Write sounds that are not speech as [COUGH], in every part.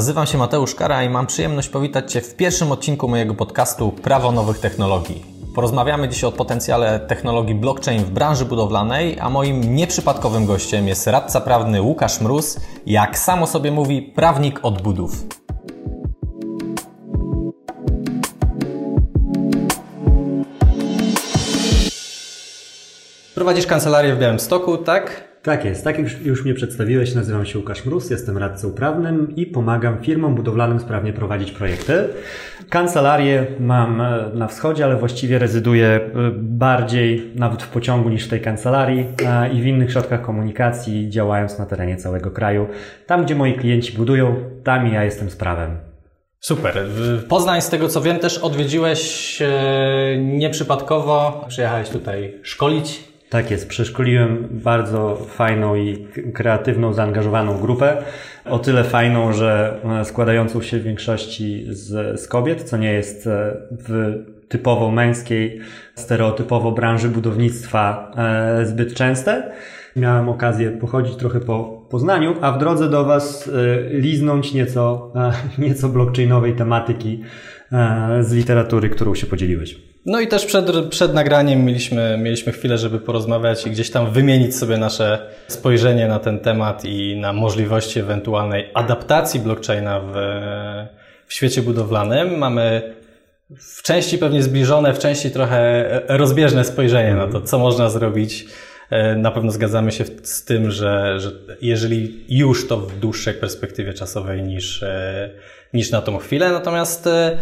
Nazywam się Mateusz Kara i mam przyjemność powitać Cię w pierwszym odcinku mojego podcastu Prawo Nowych Technologii. Porozmawiamy dzisiaj o potencjale technologii blockchain w branży budowlanej, a moim nieprzypadkowym gościem jest radca prawny Łukasz Mróz, jak samo sobie mówi, prawnik od budów. Prowadzisz kancelarię w Białymstoku, tak? Tak jest, tak już, już mnie przedstawiłeś, nazywam się Łukasz Mróz, jestem radcą prawnym i pomagam firmom budowlanym sprawnie prowadzić projekty. Kancelarię mam e, na wschodzie, ale właściwie rezyduję e, bardziej nawet w pociągu niż w tej kancelarii e, i w innych środkach komunikacji, działając na terenie całego kraju. Tam, gdzie moi klienci budują, tam ja jestem z prawem. Super. Poznań, z tego co wiem, też odwiedziłeś nieprzypadkowo. Przyjechałeś tutaj szkolić tak jest, przeszkoliłem bardzo fajną i kreatywną, zaangażowaną grupę. O tyle fajną, że e, składającą się w większości z, z kobiet, co nie jest e, w typowo męskiej, stereotypowo branży budownictwa e, zbyt częste. Miałem okazję pochodzić trochę po Poznaniu, a w drodze do Was liznąć nieco, nieco blockchainowej tematyki z literatury, którą się podzieliłeś. No i też przed, przed nagraniem mieliśmy, mieliśmy chwilę, żeby porozmawiać i gdzieś tam wymienić sobie nasze spojrzenie na ten temat i na możliwości ewentualnej adaptacji blockchaina w, w świecie budowlanym. Mamy w części pewnie zbliżone, w części trochę rozbieżne spojrzenie na to, co można zrobić. E, na pewno zgadzamy się z tym, że, że jeżeli już to w dłuższej perspektywie czasowej niż, e, niż na tą chwilę. Natomiast e,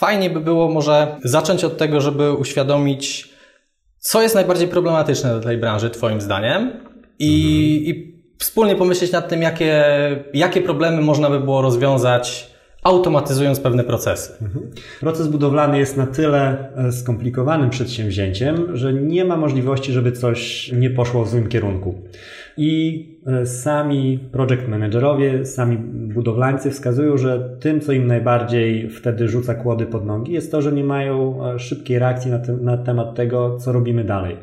fajnie by było może zacząć od tego, żeby uświadomić, co jest najbardziej problematyczne dla tej branży, Twoim zdaniem, i, mhm. i wspólnie pomyśleć nad tym, jakie, jakie problemy można by było rozwiązać automatyzując pewne procesy. Mhm. Proces budowlany jest na tyle e, skomplikowanym przedsięwzięciem, że nie ma możliwości, żeby coś nie poszło w złym kierunku. I e, sami project managerowie, sami budowlańcy wskazują, że tym, co im najbardziej wtedy rzuca kłody pod nogi, jest to, że nie mają e, szybkiej reakcji na, te, na temat tego, co robimy dalej.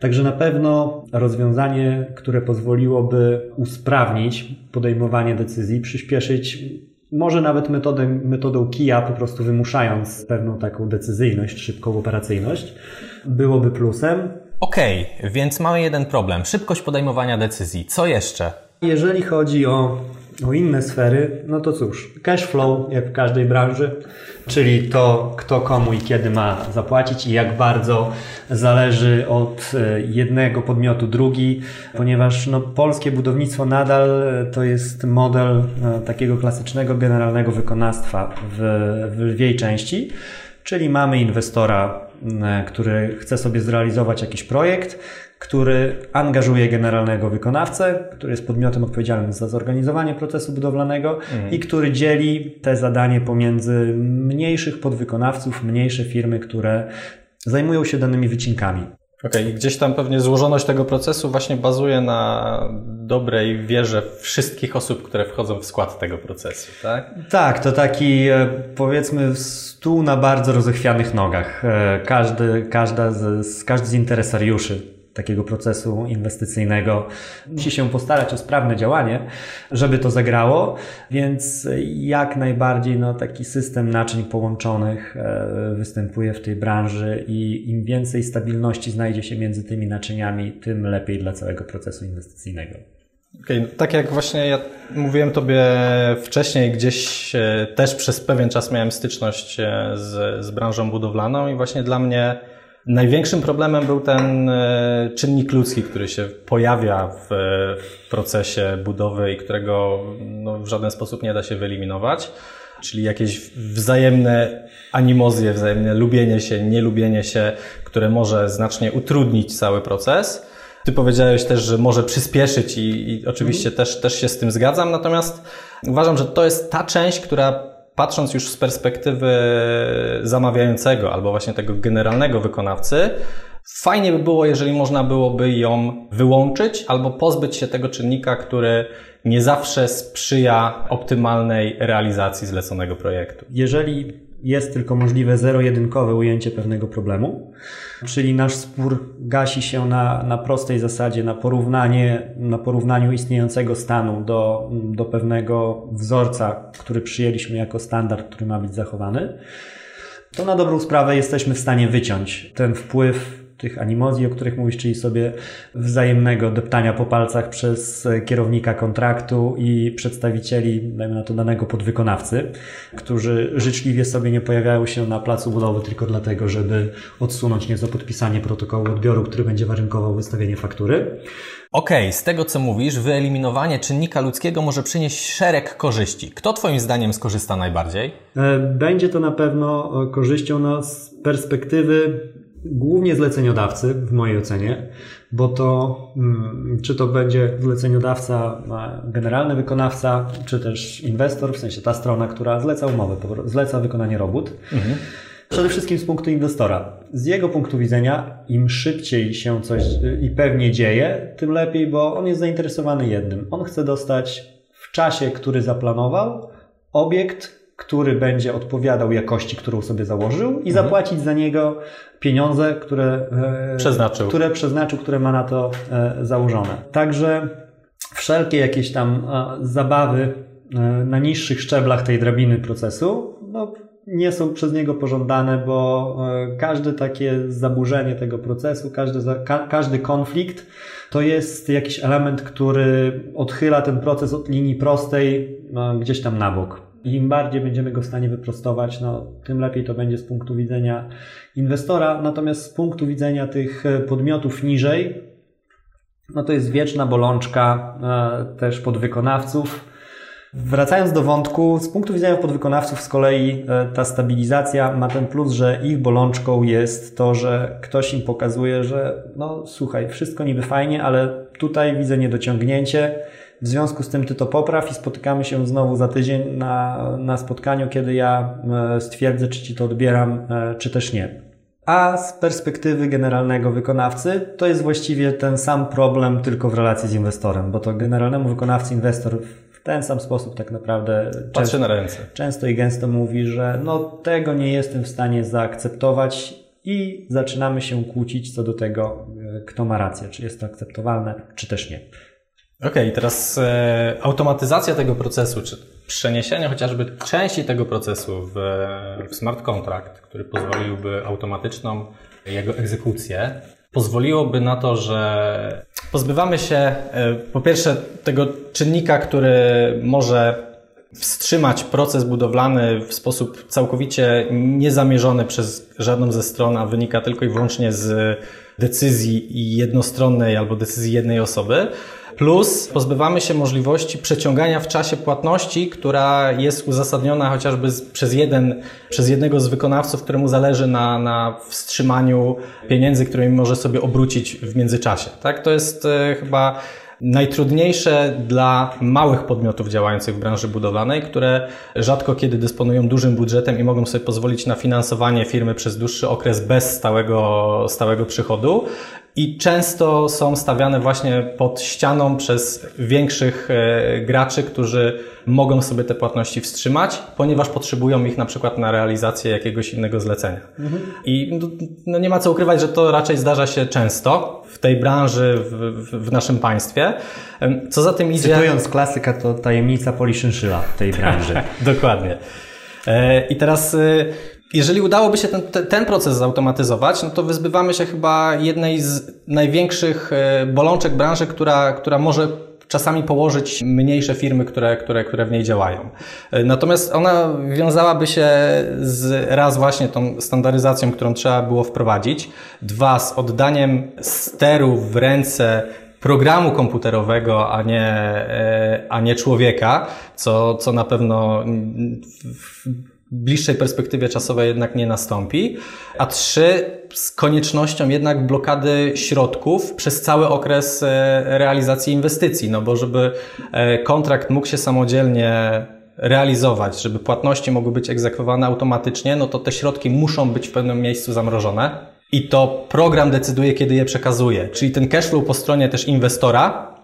Także na pewno rozwiązanie, które pozwoliłoby usprawnić podejmowanie decyzji, przyspieszyć może nawet metodę, metodą kija, po prostu wymuszając pewną taką decyzyjność, szybką operacyjność, byłoby plusem. Okej, okay, więc mamy jeden problem. Szybkość podejmowania decyzji. Co jeszcze? Jeżeli chodzi o, o inne sfery, no to cóż, cash flow, jak w każdej branży, czyli to, kto komu i kiedy ma zapłacić i jak bardzo zależy od e, jednego podmiotu drugi, ponieważ no, polskie budownictwo nadal e, to jest model e, takiego klasycznego generalnego wykonawstwa w, w lwiej części, czyli mamy inwestora, który chce sobie zrealizować jakiś projekt, który angażuje generalnego wykonawcę, który jest podmiotem odpowiedzialnym za zorganizowanie procesu budowlanego mhm. i który dzieli te zadanie pomiędzy mniejszych podwykonawców, mniejsze firmy, które zajmują się danymi wycinkami. Okej, okay. gdzieś tam pewnie złożoność tego procesu właśnie bazuje na dobrej wierze wszystkich osób, które wchodzą w skład tego procesu, tak? Tak, to taki e, powiedzmy stół na bardzo rozechwianych nogach. E, każdy, każda z, każdy z interesariuszy takiego procesu inwestycyjnego. Musi się postarać o sprawne działanie, żeby to zagrało, więc jak najbardziej no, taki system naczyń połączonych e, występuje w tej branży i im więcej stabilności znajdzie się między tymi naczyniami, tym lepiej dla całego procesu inwestycyjnego. Okay, tak jak właśnie ja mówiłem Tobie wcześniej, gdzieś e, też przez pewien czas miałem styczność e, z, z branżą budowlaną i właśnie dla mnie Największym problemem był ten e, czynnik ludzki, który się pojawia w, procesie budowy i którego no, w żaden sposób nie da się wyeliminować, czyli jakieś wzajemne animozje, wzajemne lubienie się, nielubienie się, które może znacznie utrudnić cały proces. Ty powiedziałeś też, że może przyspieszyć i, i oczywiście mm. też, też się z tym zgadzam, natomiast uważam, że to jest ta część, która patrząc już z perspektywy zamawiającego albo właśnie tego generalnego wykonawcy, fajnie by było, jeżeli można byłoby ją wyłączyć albo pozbyć się tego czynnika, który nie zawsze sprzyja optymalnej realizacji zleconego projektu. Jeżeli jest tylko możliwe zero-jedynkowe ujęcie pewnego problemu, czyli nasz spór gasi się na, na prostej zasadzie, na, porównanie, na porównaniu istniejącego stanu do, do pewnego wzorca, który przyjęliśmy jako standard, który ma być zachowany, to na dobrą sprawę jesteśmy w stanie wyciąć ten wpływ tych animozji, o których mówisz, czyli sobie wzajemnego deptania po palcach przez kierownika kontraktu i przedstawicieli, dajmy na to, danego podwykonawcy, którzy życzliwie sobie nie pojawiają się na placu budowy tylko dlatego, żeby odsunąć nieco podpisanie protokołu odbioru, który będzie warunkował wystawienie faktury. Okej, okay, z tego co mówisz, wyeliminowanie czynnika ludzkiego może przynieść szereg korzyści. Kto Twoim zdaniem skorzysta najbardziej? E, będzie to na pewno korzyścią no, z perspektywy głównie zleceniodawcy w mojej ocenie, bo to hmm, czy to będzie zleceniodawca, generalny wykonawca, czy też inwestor, w sensie ta strona, która zleca umowę, zleca wykonanie robót. Mhm. Przede wszystkim z punktu inwestora. Z jego punktu widzenia, im szybciej się coś i pewnie dzieje, tym lepiej, bo on jest zainteresowany jednym. On chce dostać w czasie, który zaplanował, obiekt, który będzie odpowiadał jakości, którą sobie założył i mhm. zapłacić za niego pieniądze, które e, przeznaczył. które przeznaczył, które ma na to e, założone. Także wszelkie jakieś tam e, zabawy na niższych szczeblach tej drabiny procesu no, nie są przez niego pożądane, bo każde takie zaburzenie tego procesu, każdy, każdy konflikt to jest jakiś element, który odchyla ten proces od linii prostej gdzieś tam na bok. Im bardziej będziemy go w stanie wyprostować, no, tym lepiej to będzie z punktu widzenia inwestora. Natomiast z punktu widzenia tych e, podmiotów niżej, no to jest wieczna bolączka e, też podwykonawców. Wracając do wątku, z punktu widzenia podwykonawców z kolei e, ta stabilizacja ma ten plus, że ich bolączką jest to, że ktoś im pokazuje, że no słuchaj, wszystko niby fajnie, ale tutaj widzę niedociągnięcie w związku z tym ty to popraw i spotykamy się znowu za tydzień na, na spotkaniu, kiedy ja e, stwierdzę, czy ci to odbieram, e, czy też nie. A z perspektywy generalnego wykonawcy to jest właściwie ten sam problem, tylko w relacji z inwestorem, bo to generalnemu wykonawcy inwestor w ten sam sposób tak naprawdę Patrzy często, na ręce. często i gęsto mówi, że no tego nie jestem w stanie zaakceptować i zaczynamy się kłócić co do tego, e, kto ma rację, czy jest to akceptowalne, czy też nie. Okej, okay, teraz e, automatyzacja tego procesu, czy przeniesienie chociażby części tego procesu w, w smart contract, który pozwoliłby automatyczną jego egzekucję, pozwoliłoby na to, że pozbywamy się e, po pierwsze tego czynnika, który może wstrzymać proces budowlany w sposób całkowicie niezamierzony przez żadną ze stron, a wynika tylko i wyłącznie z decyzji jednostronnej albo decyzji jednej osoby. Plus pozbywamy się możliwości przeciągania w czasie płatności, która jest uzasadniona chociażby przez, jeden, przez jednego z wykonawców, któremu zależy na, na wstrzymaniu pieniędzy, którymi może sobie obrócić w międzyczasie. Tak? To jest e, chyba najtrudniejsze dla małych podmiotów działających w branży budowlanej, które rzadko kiedy dysponują dużym budżetem i mogą sobie pozwolić na finansowanie firmy przez dłuższy okres bez stałego, stałego przychodu i często są stawiane właśnie pod ścianą przez większych e, graczy, którzy mogą sobie te płatności wstrzymać, ponieważ potrzebują ich na przykład na realizację jakiegoś innego zlecenia. Mhm. I no, no, nie ma co ukrywać, że to raczej zdarza się często w tej branży, w, w, w naszym państwie. Co za tym idzie... Cytując klasyka, to tajemnica poliszynczyla [LAUGHS] jeżeli udałoby się ten, ten proces zautomatyzować, no to wyzbywamy się chyba jednej z największych e, bolączek branży, która, która może czasami położyć mniejsze firmy, które, które, które w niej działają. E, natomiast ona wiązałaby się z raz właśnie tą standaryzacją, którą trzeba było wprowadzić, dwa z oddaniem steru w ręce programu komputerowego, a nie, e, a nie człowieka, co, co na pewno bliższej perspektywie czasowej jednak nie nastąpi, a trzy, z koniecznością jednak blokady środków przez cały okres e, realizacji inwestycji, no bo żeby e, kontrakt mógł się samodzielnie realizować, żeby płatności mogły być egzekwowane automatycznie, no to te środki muszą być w pewnym miejscu zamrożone. I to program decyduje, kiedy je przekazuje. Czyli ten cashflow po stronie też inwestora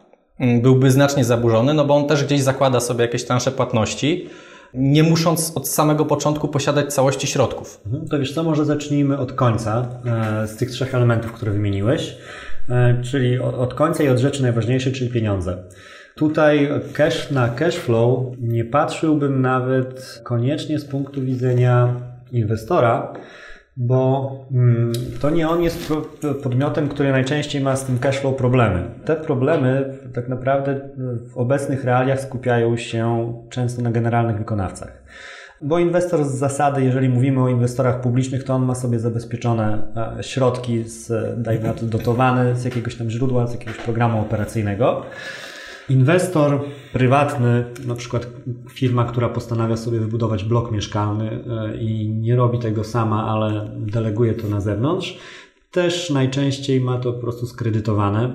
mm, byłby znacznie zaburzony, no bo on też gdzieś zakłada sobie jakieś transze płatności, nie musząc od samego początku posiadać całości środków. Mhm. To wiesz co, może zacznijmy od końca, e, z tych trzech elementów, które wymieniłeś, e, czyli od końca i od rzeczy najważniejszej, czyli pieniądze. Tutaj cash na cash flow nie patrzyłbym nawet koniecznie z punktu widzenia inwestora, bo mm, to nie on jest podmiotem, który najczęściej ma z tym cashflow problemy. Te problemy tak naprawdę w obecnych realiach skupiają się często na generalnych wykonawcach. Bo inwestor z zasady, jeżeli mówimy o inwestorach publicznych, to on ma sobie zabezpieczone e, środki, z, dajmy na to dotowane z jakiegoś tam źródła, z jakiegoś programu operacyjnego. Inwestor prywatny, na przykład firma, która postanawia sobie wybudować blok mieszkalny e, i nie robi tego sama, ale deleguje to na zewnątrz, też najczęściej ma to po prostu skredytowane.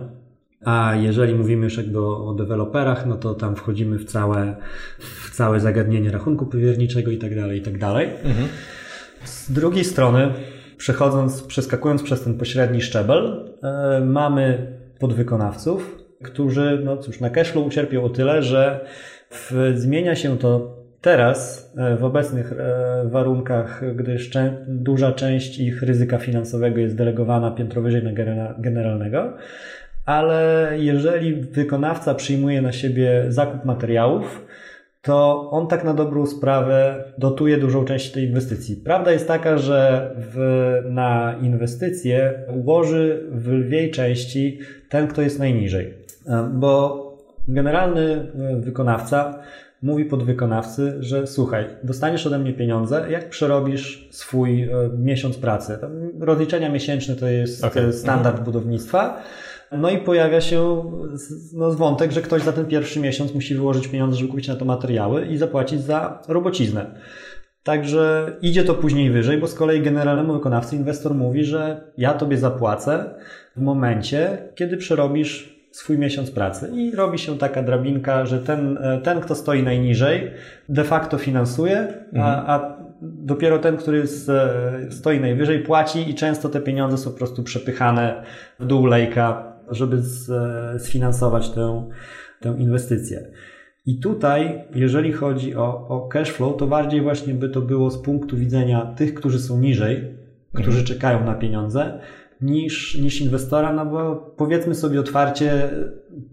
A jeżeli mówimy już jakby o, deweloperach, no to tam wchodzimy w całe, w całe zagadnienie rachunku powierniczego i tak dalej, i tak dalej. Mhm. Z drugiej strony, przechodząc, przeskakując przez ten pośredni szczebel, yy, mamy podwykonawców, którzy, no cóż, na cashflow ucierpią o tyle, że w, zmienia się to teraz e, w obecnych e, warunkach, gdyż duża część ich ryzyka finansowego jest delegowana piętro wyżej na generalnego, ale jeżeli wykonawca przyjmuje na siebie zakup materiałów, to on tak na dobrą sprawę dotuje dużą część tej inwestycji. Prawda jest taka, że w, na inwestycje ułoży w lwiej części ten, kto jest najniżej. E, bo generalny e, wykonawca mówi podwykonawcy, że słuchaj, dostaniesz ode mnie pieniądze, jak przerobisz swój e, miesiąc pracy. Rozliczenia miesięczne to jest okay. standard mhm. budownictwa. No i pojawia się no, wątek, że ktoś za ten pierwszy miesiąc musi wyłożyć pieniądze, żeby kupić na to materiały i zapłacić za robociznę. Także idzie to później wyżej, bo z kolei generalnemu wykonawcy inwestor mówi, że ja tobie zapłacę w momencie, kiedy przerobisz swój miesiąc pracy i robi się taka drabinka, że ten, e, ten kto stoi najniżej, de facto finansuje, mhm. a, a dopiero ten, który z, e, stoi najwyżej, płaci i często te pieniądze są po prostu przepychane w dół lejka, żeby z, e, sfinansować tę, tę inwestycję. I tutaj, jeżeli chodzi o, o cash flow, to bardziej właśnie by to było z punktu widzenia tych, którzy są niżej, którzy mhm. czekają na pieniądze, niż, niż inwestora, no bo powiedzmy sobie otwarcie,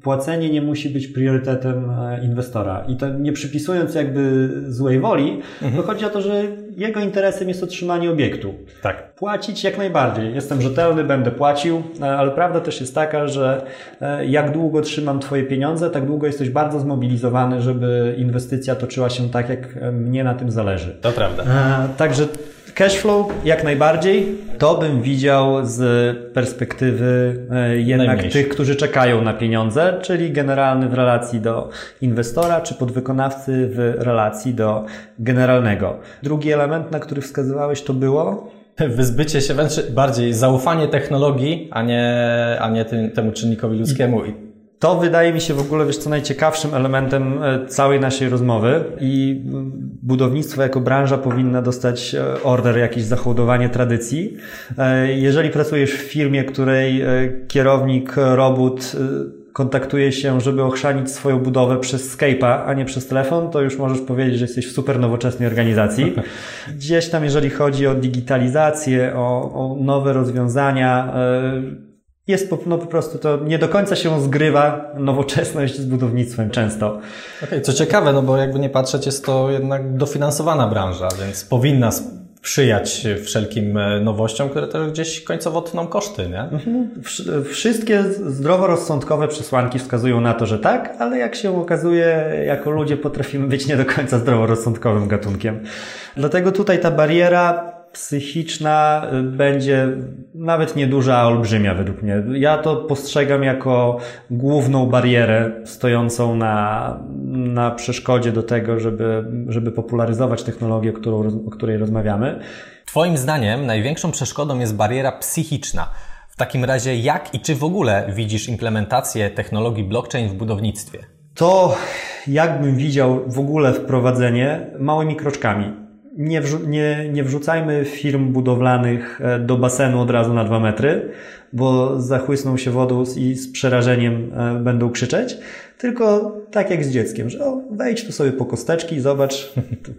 płacenie nie musi być priorytetem e, inwestora. I to nie przypisując jakby złej woli, mhm. to chodzi o to, że jego interesem jest otrzymanie obiektu. Tak. Płacić jak najbardziej. Jestem rzetelny, będę płacił, e, ale prawda też jest taka, że e, jak długo trzymam Twoje pieniądze, tak długo jesteś bardzo zmobilizowany, żeby inwestycja toczyła się tak, jak mnie na tym zależy. To prawda. Także Cashflow jak najbardziej. To bym widział z perspektywy e, jednak tych, którzy czekają na pieniądze, czyli generalny w relacji do inwestora, czy podwykonawcy w relacji do generalnego. Drugi element, na który wskazywałeś, to było wyzbycie się wręcz bardziej zaufanie technologii, a nie, a nie tym, temu czynnikowi ludzkiemu. I to wydaje mi się w ogóle, wiesz co, najciekawszym elementem e, całej naszej rozmowy i budownictwo jako branża powinna dostać e, order, jakieś zachodowanie tradycji. E, jeżeli pracujesz w firmie, której kierownik, robot kontaktuje się, żeby ochrzanić swoją budowę przez Skype'a, a nie przez telefon, to już możesz powiedzieć, że jesteś w super nowoczesnej organizacji. Gdzieś tam, jeżeli chodzi o digitalizację, o, o nowe rozwiązania, jest po, no po prostu to nie do końca się zgrywa nowoczesność z budownictwem często. Okay, co ciekawe, no bo jakby nie patrzeć, jest to jednak dofinansowana branża, więc powinna sprzyjać wszelkim e, nowościom, które też gdzieś końcowo tną koszty, nie? Mhm. Wszystkie zdroworozsądkowe przesłanki wskazują na to, że tak, ale jak się okazuje, jako ludzie potrafimy być nie do końca zdroworozsądkowym gatunkiem. Dlatego tutaj ta bariera psychiczna y, będzie nawet nieduża, a olbrzymia według mnie. Ja to postrzegam jako główną barierę stojącą na, na przeszkodzie do tego, żeby, żeby popularyzować technologię, którą, o której rozmawiamy. Twoim zdaniem największą przeszkodą jest bariera psychiczna. W takim razie jak i czy w ogóle widzisz implementację technologii blockchain w budownictwie? To jakbym widział w ogóle wprowadzenie małymi kroczkami nie, nie, nie wrzucajmy firm budowlanych e, do basenu od razu na dwa metry, bo zachłysną się wodą i z przerażeniem e, będą krzyczeć, tylko tak jak z dzieckiem, że o, wejdź tu sobie po kosteczki, zobacz,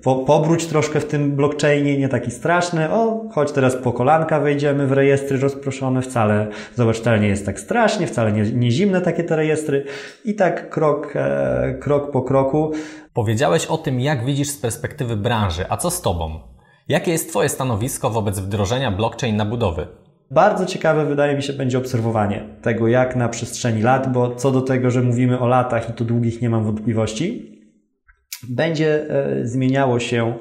po, pobróć troszkę w tym blockchainie, nie taki straszny, o, chodź teraz po kolanka, wejdziemy w rejestry rozproszone, wcale, zobacz, wcale nie jest tak strasznie, wcale nie, nie zimne takie te rejestry i tak krok, e, krok po kroku. Powiedziałeś o tym, jak widzisz z perspektywy branży, a co z Tobą? Jakie jest Twoje stanowisko wobec wdrożenia blockchain na budowy? Bardzo ciekawe wydaje mi się będzie obserwowanie tego, jak na przestrzeni lat, bo co do tego, że mówimy o latach i to długich nie mam wątpliwości, będzie e, zmieniało się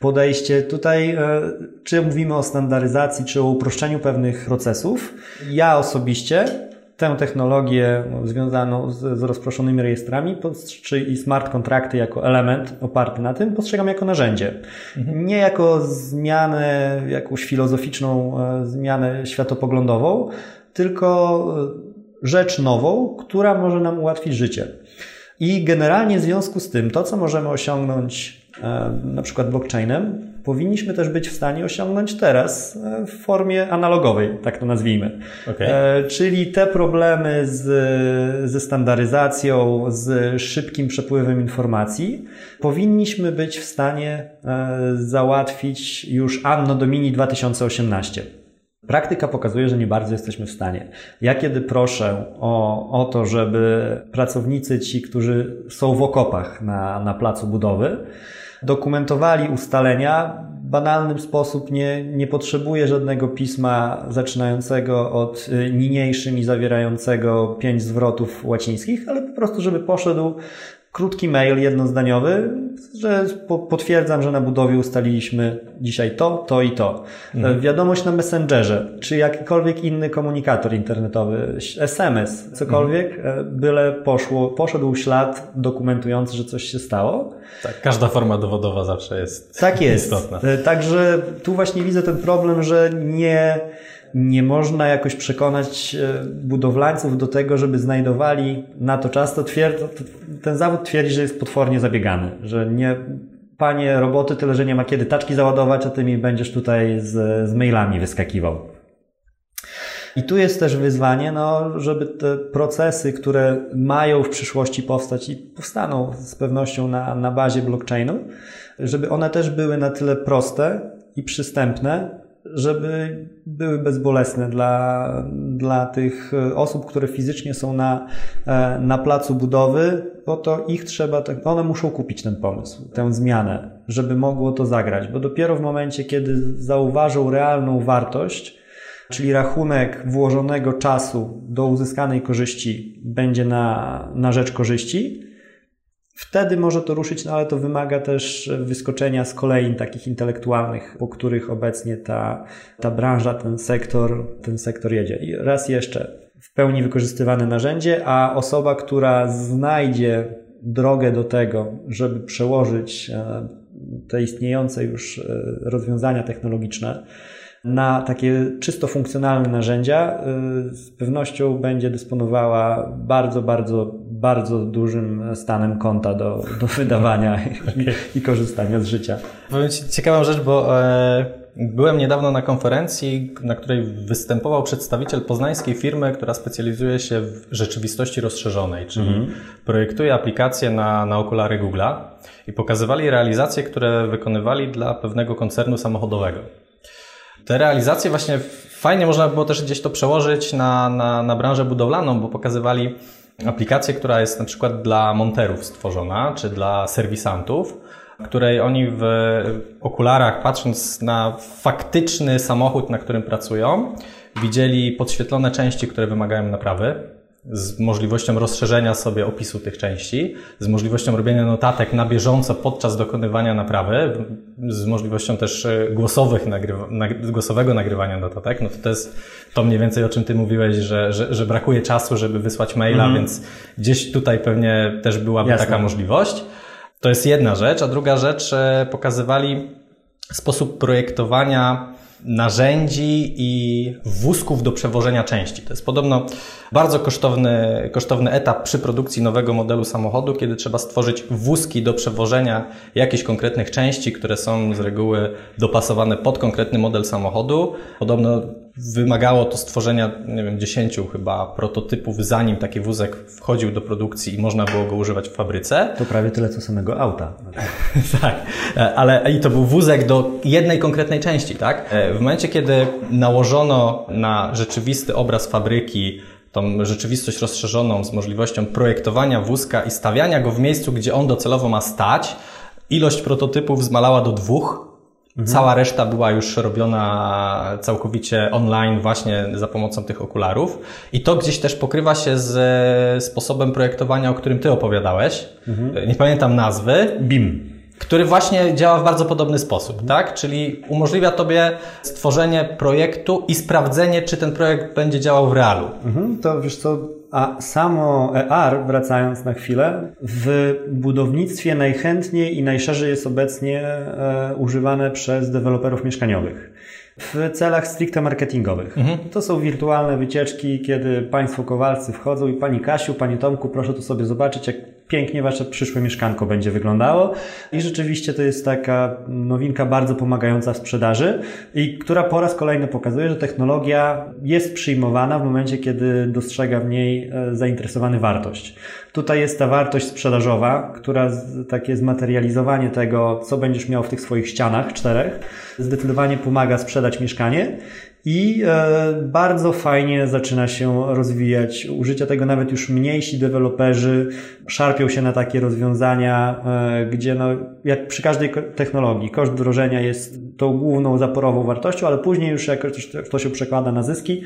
podejście tutaj, e, czy mówimy o standaryzacji, czy o uproszczeniu pewnych procesów. Ja osobiście tę technologię związaną z, z rozproszonymi rejestrami czy i smart kontrakty jako element oparty na tym postrzegam jako narzędzie. Mhm. Nie jako zmianę, jakąś filozoficzną e, zmianę światopoglądową, tylko e, rzecz nową, która może nam ułatwić życie. I generalnie w związku z tym, to co możemy osiągnąć e, na przykład blockchainem, powinniśmy też być w stanie osiągnąć teraz e, w formie analogowej, tak to nazwijmy. Okay. E, czyli te problemy z, ze standaryzacją, z szybkim przepływem informacji, powinniśmy być w stanie e, załatwić już Anno Domini 2018. Praktyka pokazuje, że nie bardzo jesteśmy w stanie. Ja kiedy proszę o, o to, żeby pracownicy ci, którzy są w okopach na, na placu budowy, dokumentowali ustalenia. Banalnym sposób nie, nie potrzebuje żadnego pisma zaczynającego od y, niniejszym i zawierającego pięć zwrotów łacińskich, ale po prostu, żeby poszedł krótki mail jednozdaniowy, że potwierdzam, że na budowie ustaliliśmy dzisiaj to, to i to. Mhm. Wiadomość na Messengerze, czy jakikolwiek inny komunikator internetowy, SMS, cokolwiek, mhm. byle poszło, poszedł ślad dokumentujący, że coś się stało. Tak, każda forma dowodowa zawsze jest tak jest. istotna. E, także tu właśnie widzę ten problem, że nie nie można jakoś przekonać e, budowlańców do tego, żeby znajdowali na to czas, to twierd- ten zawód twierdzi, że jest potwornie zabiegany, że nie, panie roboty, tyle, że nie ma kiedy taczki załadować, a ty mi będziesz tutaj z, z mailami wyskakiwał. I tu jest też wyzwanie, no, żeby te procesy, które mają w przyszłości powstać i powstaną z pewnością na, na bazie blockchainu, żeby one też były na tyle proste i przystępne, żeby były bezbolesne dla, dla tych osób, które fizycznie są na, e, na placu budowy, bo to ich trzeba, one muszą kupić ten pomysł, tę zmianę, żeby mogło to zagrać, bo dopiero w momencie, kiedy zauważą realną wartość, czyli rachunek włożonego czasu do uzyskanej korzyści będzie na, na rzecz korzyści, Wtedy może to ruszyć, no ale to wymaga też wyskoczenia z kolejn takich intelektualnych, po których obecnie ta, ta branża, ten sektor, ten sektor jedzie. I raz jeszcze, w pełni wykorzystywane narzędzie, a osoba, która znajdzie drogę do tego, żeby przełożyć e, te istniejące już e, rozwiązania technologiczne na takie czysto funkcjonalne narzędzia, e, z pewnością będzie dysponowała bardzo, bardzo bardzo dużym stanem konta do, do [LAUGHS] wydawania i, i, korzystania z życia. Powiem Ci ciekawą rzecz, bo e, byłem niedawno na konferencji, na której występował przedstawiciel poznańskiej firmy, która specjalizuje się w rzeczywistości rozszerzonej, czyli mm -hmm. projektuje aplikacje na, na okulary Google'a i pokazywali realizacje, które wykonywali dla pewnego koncernu samochodowego. Te realizacje właśnie fajnie można było też gdzieś to przełożyć na, na, na branżę budowlaną, bo pokazywali aplikację, która jest na przykład dla monterów stworzona, czy dla serwisantów, której oni w okularach, patrząc na faktyczny samochód, na którym pracują, widzieli podświetlone części, które wymagają naprawy, z możliwością rozszerzenia sobie opisu tych części, z możliwością robienia notatek na bieżąco podczas dokonywania naprawy, z możliwością też e, głosowych nagrywa, głosowego nagrywania notatek, no to to jest to mniej więcej o czym Ty mówiłeś, że, że, że brakuje czasu, żeby wysłać maila, mm. więc gdzieś tutaj pewnie też byłaby Jasne. taka możliwość. To jest jedna rzecz, a druga rzecz, e, pokazywali sposób projektowania narzędzi i wózków do przewożenia części. To jest podobno bardzo kosztowny, kosztowny etap przy produkcji nowego modelu samochodu, kiedy trzeba stworzyć wózki do przewożenia jakichś konkretnych części, które są z reguły dopasowane pod konkretny model samochodu. Podobno wymagało to stworzenia, nie wiem, dziesięciu chyba prototypów, zanim taki wózek wchodził do produkcji i można było go używać w fabryce. To prawie tyle co samego auta. [LAUGHS] tak, ale i to był wózek do jednej konkretnej części, tak? W momencie, kiedy nałożono na rzeczywisty obraz fabryki tą rzeczywistość rozszerzoną z możliwością projektowania wózka i stawiania go w miejscu, gdzie on docelowo ma stać, ilość prototypów zmalała do dwóch, Mhm. Cała reszta była już robiona całkowicie online właśnie za pomocą tych okularów. I to gdzieś też pokrywa się z sposobem projektowania, o którym Ty opowiadałeś. Mhm. Nie pamiętam nazwy. BIM który właśnie działa w bardzo podobny sposób, tak? Czyli umożliwia Tobie stworzenie projektu i sprawdzenie, czy ten projekt będzie działał w realu. Mhm, to wiesz co, a samo ER, wracając na chwilę, w budownictwie najchętniej i najszerzej jest obecnie e, używane przez deweloperów mieszkaniowych w celach stricte marketingowych. Mhm. To są wirtualne wycieczki, kiedy Państwo Kowalcy wchodzą i Pani Kasiu, Panie Tomku, proszę tu sobie zobaczyć, jak pięknie Wasze przyszłe mieszkanko będzie wyglądało. I rzeczywiście to jest taka nowinka bardzo pomagająca w sprzedaży i która po raz kolejny pokazuje, że technologia jest przyjmowana w momencie, kiedy dostrzega w niej e, zainteresowany wartość. Tutaj jest ta wartość sprzedażowa, która takie zmaterializowanie tego, co będziesz miał w tych swoich ścianach czterech, zdecydowanie pomaga sprzedać mieszkanie. I e, bardzo fajnie zaczyna się rozwijać. Użycia tego nawet już mniejsi deweloperzy szarpią się na takie rozwiązania, e, gdzie no, jak przy każdej technologii, koszt wdrożenia jest tą główną zaporową wartością, ale później już jak to się przekłada na zyski,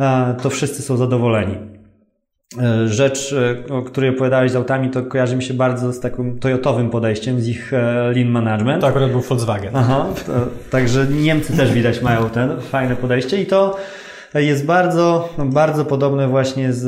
e, to wszyscy są zadowoleni. E, rzecz, e, o której opowiadałeś z autami, to kojarzy mi się bardzo z takim Toyotowym podejściem, z ich e, lean management. To akurat był Volkswagen. Aha, to, także Niemcy też widać mają ten fajne podejście i to jest bardzo, bardzo podobne właśnie z,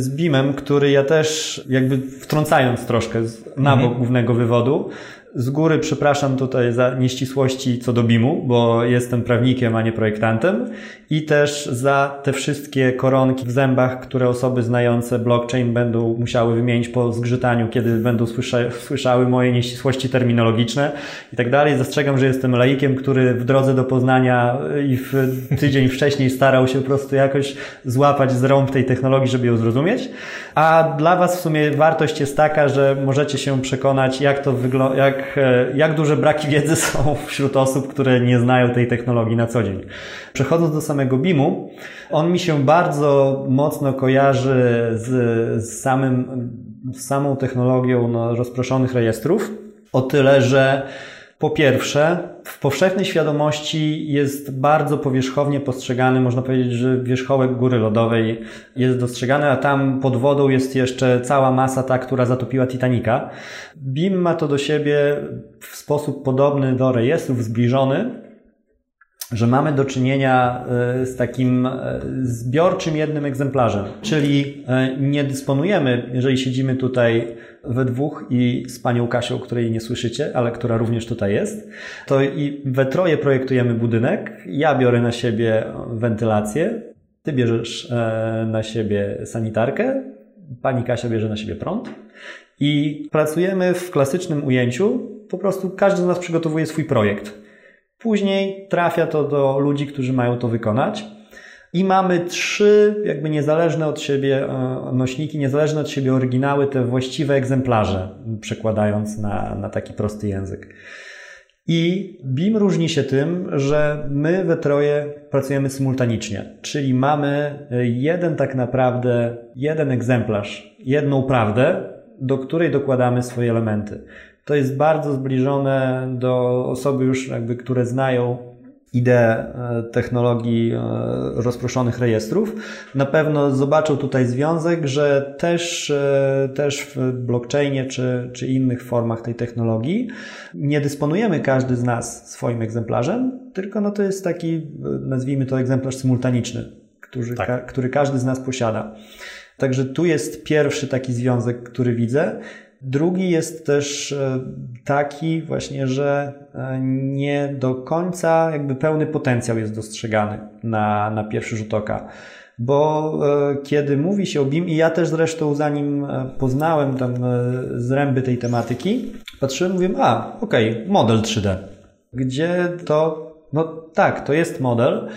z BIM-em, który ja też jakby wtrącając troszkę na bok mhm. głównego wywodu, z góry przepraszam tutaj za nieścisłości co do BIM-u, bo jestem prawnikiem, a nie projektantem i też za te wszystkie koronki w zębach, które osoby znające blockchain będą musiały wymienić po zgrzytaniu, kiedy będą słysza słyszały moje nieścisłości terminologiczne i tak dalej. Zastrzegam, że jestem laikiem, który w drodze do Poznania i w tydzień wcześniej starał się po prostu jakoś złapać z rąk tej technologii, żeby ją zrozumieć. A dla Was w sumie wartość jest taka, że możecie się przekonać, jak to wygląda, jak, jak duże braki wiedzy [LAUGHS] są wśród osób, które nie znają tej technologii na co dzień. Przechodząc do samego BIM-u, on mi się bardzo mocno kojarzy z, z samym, z samą technologią no, rozproszonych rejestrów. O tyle, że po pierwsze, w powszechnej świadomości jest bardzo powierzchownie postrzegany, można powiedzieć, że wierzchołek góry lodowej jest dostrzegany, a tam pod wodą jest jeszcze cała masa ta, która zatopiła Titanica. BIM ma to do siebie w sposób podobny do rejestrów, zbliżony, że mamy do czynienia e, z takim e, zbiorczym jednym egzemplarzem, czyli e, nie dysponujemy, jeżeli siedzimy tutaj we dwóch i z panią Kasią, której nie słyszycie, ale która również tutaj jest, to i we troje projektujemy budynek. Ja biorę na siebie wentylację, ty bierzesz na siebie sanitarkę, pani Kasia bierze na siebie prąd i pracujemy w klasycznym ujęciu. Po prostu każdy z nas przygotowuje swój projekt. Później trafia to do ludzi, którzy mają to wykonać. I mamy trzy jakby niezależne od siebie e, nośniki, niezależne od siebie oryginały, te właściwe egzemplarze, przekładając na, na taki prosty język. I BIM różni się tym, że my we troje pracujemy symultanicznie, czyli mamy jeden tak naprawdę, jeden egzemplarz, jedną prawdę, do której dokładamy swoje elementy. To jest bardzo zbliżone do osoby już jakby, które znają ideę e, technologii e, rozproszonych rejestrów. Na pewno zobaczą tutaj związek, że też, e, też w blockchainie czy, czy innych formach tej technologii nie dysponujemy każdy z nas swoim egzemplarzem, tylko no to jest taki, nazwijmy to egzemplarz symultaniczny, który, tak. ka, który każdy z nas posiada. Także tu jest pierwszy taki związek, który widzę. Drugi jest też e, taki właśnie, że e, nie do końca jakby pełny potencjał jest dostrzegany na, na pierwszy rzut oka. Bo e, kiedy mówi się o BIM, i ja też zresztą zanim poznałem tam zręby tej tematyki, patrzyłem, mówię, a okej, okay, model 3D. Gdzie to, no tak, to jest model,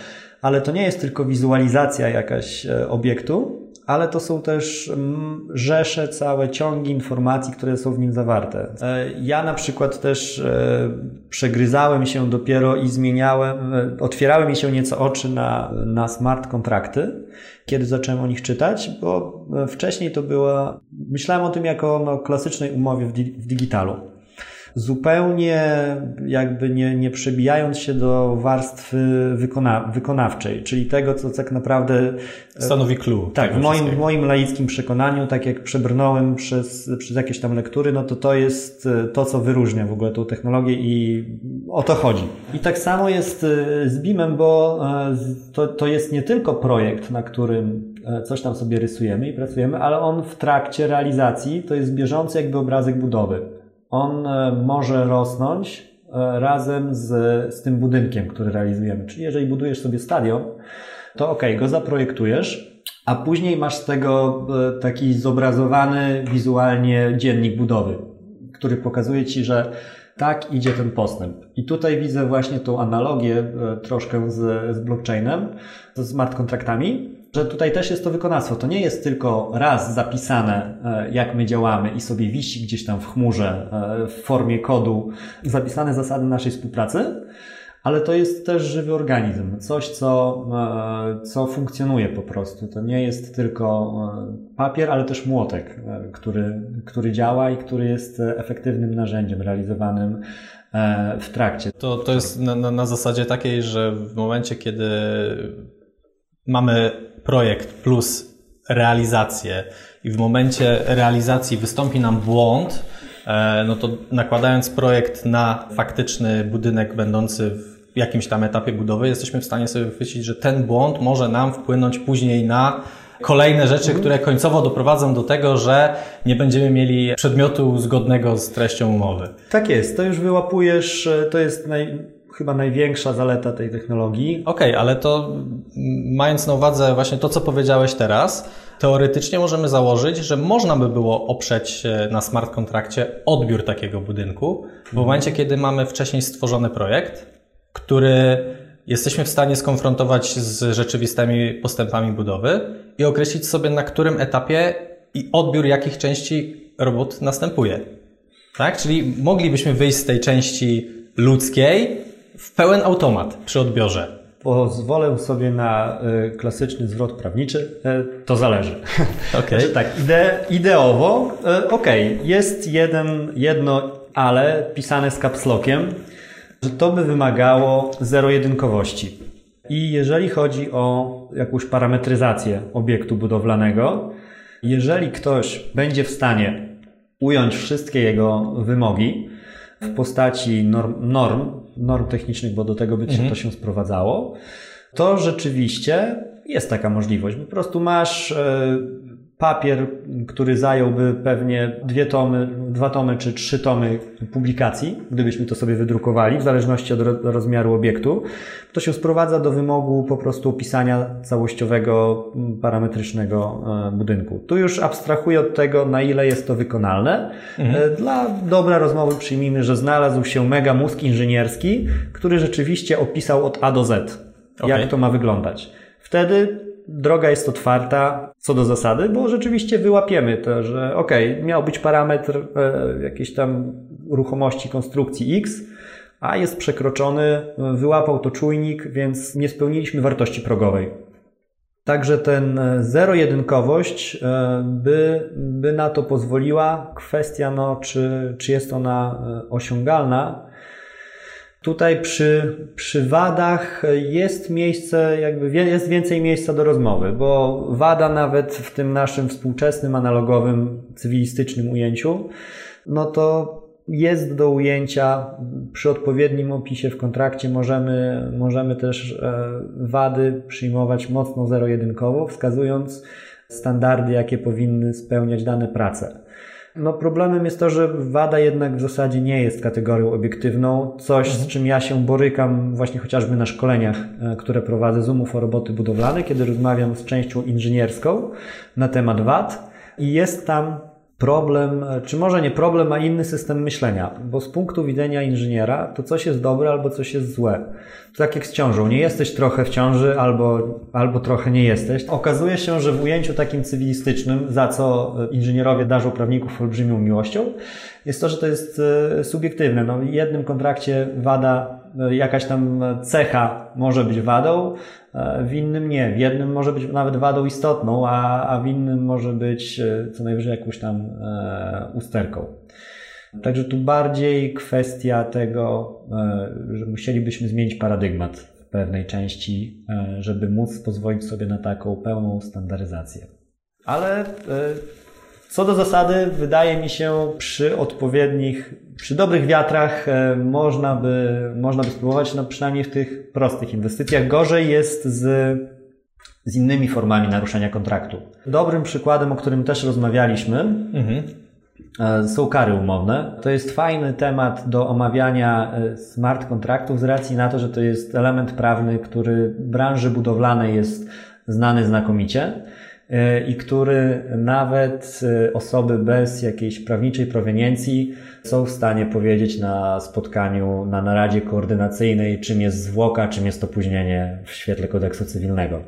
ale to nie jest tylko wizualizacja jakaś obiektu, ale to są też mm, rzesze, całe ciągi informacji, które są w nim zawarte. E, ja na przykład też e, przegryzałem się dopiero i zmieniałem, e, otwierały mi się nieco oczy na, na smart kontrakty, kiedy zacząłem o nich czytać, bo wcześniej to była, myślałem o tym jako o no, klasycznej umowie w, di w digitalu zupełnie jakby nie, nie przebijając się do warstwy wykona, wykonawczej, czyli tego, co tak naprawdę e, stanowi clue. Tak, w moim, w moim laickim przekonaniu, tak jak przebrnąłem przez, przez jakieś tam lektury, no to to jest e, to, co wyróżnia w ogóle tą technologię i o to chodzi. I tak samo jest e, z BIM-em, bo to, to jest nie tylko projekt, na którym coś tam sobie rysujemy i pracujemy, ale on w trakcie realizacji to jest bieżący jakby obrazek budowy on e, może rosnąć e, razem z, z tym budynkiem, który realizujemy. Czyli jeżeli budujesz sobie stadion, to ok, go zaprojektujesz, a później masz z tego e, taki zobrazowany wizualnie dziennik budowy, który pokazuje ci, że tak idzie ten postęp. I tutaj widzę właśnie tą analogię troszkę z, z blockchainem, z smart kontraktami, że tutaj też jest to wykonawstwo. To nie jest tylko raz zapisane, e, jak my działamy i sobie wisi gdzieś tam w chmurze e, w formie kodu zapisane zasady naszej współpracy, ale to jest też żywy organizm, coś, co, e, co funkcjonuje po prostu. To nie jest tylko papier, ale też młotek, który, który działa i który jest efektywnym narzędziem realizowanym w trakcie. To, to jest na, na, na zasadzie takiej, że w momencie, kiedy mamy projekt plus realizację i w momencie realizacji wystąpi nam błąd, e, no to nakładając projekt na faktyczny budynek będący w jakimś tam etapie budowy, jesteśmy w stanie sobie wychwycić, że ten błąd może nam wpłynąć później na kolejne rzeczy, mhm. które końcowo doprowadzą do tego, że nie będziemy mieli przedmiotu zgodnego z treścią umowy. Tak jest, to już wyłapujesz, e, to jest naj chyba największa zaleta tej technologii. Okej, okay, ale to mając na uwadze właśnie to, co powiedziałeś teraz, teoretycznie możemy założyć, że można by było oprzeć na smart kontrakcie odbiór takiego budynku, w momencie, kiedy mamy wcześniej stworzony projekt, który jesteśmy w stanie skonfrontować z rzeczywistymi postępami budowy i określić sobie, na którym etapie i odbiór jakich części robót następuje. Tak? Czyli moglibyśmy wyjść z tej części ludzkiej w pełen automat przy odbiorze. Pozwolę sobie na y, klasyczny zwrot prawniczy. Y, to zależy. [LAUGHS] Okay. znaczy tak, ide, ideowo, y, okej, okay, jest jeden, jedno ale pisane z kapslokiem, że to by wymagało zero-jedynkowości. I jeżeli chodzi o jakąś parametryzację obiektu budowlanego, jeżeli ktoś będzie w stanie ująć wszystkie jego wymogi w postaci norm, norm norm technicznych, bo do tego by mhm. to się sprowadzało, to rzeczywiście jest taka możliwość. Po prostu masz e, papier, który zająłby pewnie dwie tomy, dwa tomy czy trzy tomy publikacji, gdybyśmy to sobie wydrukowali, w zależności od rozmiaru obiektu, to się sprowadza do wymogu po prostu opisania całościowego, parametrycznego e, budynku. Tu już abstrahuję od tego, na ile jest to wykonalne. Mhm. E, dla dobra rozmowy przyjmijmy, że znalazł się mega mózg inżynierski, który rzeczywiście opisał od A do Z, okay. jak to ma wyglądać. Wtedy droga jest otwarta co do zasady, bo rzeczywiście wyłapiemy to, że ok, miał być parametr e, jakiejś tam ruchomości konstrukcji X, a jest przekroczony, wyłapał to czujnik, więc nie spełniliśmy wartości progowej. Także ten e, zero-jedynkowość e, by, by na to pozwoliła. Kwestia, no, czy, czy jest ona e, osiągalna, Tutaj przy, przy wadach jest miejsce, jakby jest więcej miejsca do rozmowy, bo wada nawet w tym naszym współczesnym, analogowym, cywilistycznym ujęciu, no to jest do ujęcia przy odpowiednim opisie w kontrakcie. Możemy, możemy też e, wady przyjmować mocno zero-jedynkowo, wskazując standardy, jakie powinny spełniać dane prace. No problemem jest to, że wada jednak w zasadzie nie jest kategorią obiektywną. Coś, mhm. z czym ja się borykam właśnie chociażby na szkoleniach, e, które prowadzę z umów o roboty budowlane, kiedy rozmawiam z częścią inżynierską na temat wad i jest tam problem, czy może nie problem, a inny system myślenia, bo z punktu widzenia inżyniera to coś jest dobre albo coś jest złe. To tak jak z ciążą, nie jesteś trochę w ciąży albo, albo trochę nie jesteś. Okazuje się, że w ujęciu takim cywilistycznym, za co inżynierowie darzą prawników olbrzymią miłością, jest to, że to jest e, subiektywne. No, w jednym kontrakcie wada, e, jakaś tam cecha może być wadą, e, w innym nie. W jednym może być nawet wadą istotną, a, a w innym może być co najwyżej jakąś tam usterką. Także tu bardziej kwestia tego, że musielibyśmy zmienić paradygmat w pewnej części, żeby móc pozwolić sobie na taką pełną standaryzację. Ale co do zasady, wydaje mi się, przy odpowiednich, przy dobrych wiatrach e, można by, można by spróbować, no przynajmniej w tych prostych inwestycjach. Gorzej jest z, z innymi formami naruszenia kontraktu. Dobrym przykładem, o którym też rozmawialiśmy, mhm. E, są kary umowne. To jest fajny temat do omawiania e, smart kontraktów z racji na to, że to jest element prawny, który branży budowlanej jest znany znakomicie. E, i który nawet e, osoby bez jakiejś prawniczej proweniencji są w stanie powiedzieć na spotkaniu, na naradzie koordynacyjnej, czym jest zwłoka, czym jest opóźnienie w świetle kodeksu cywilnego.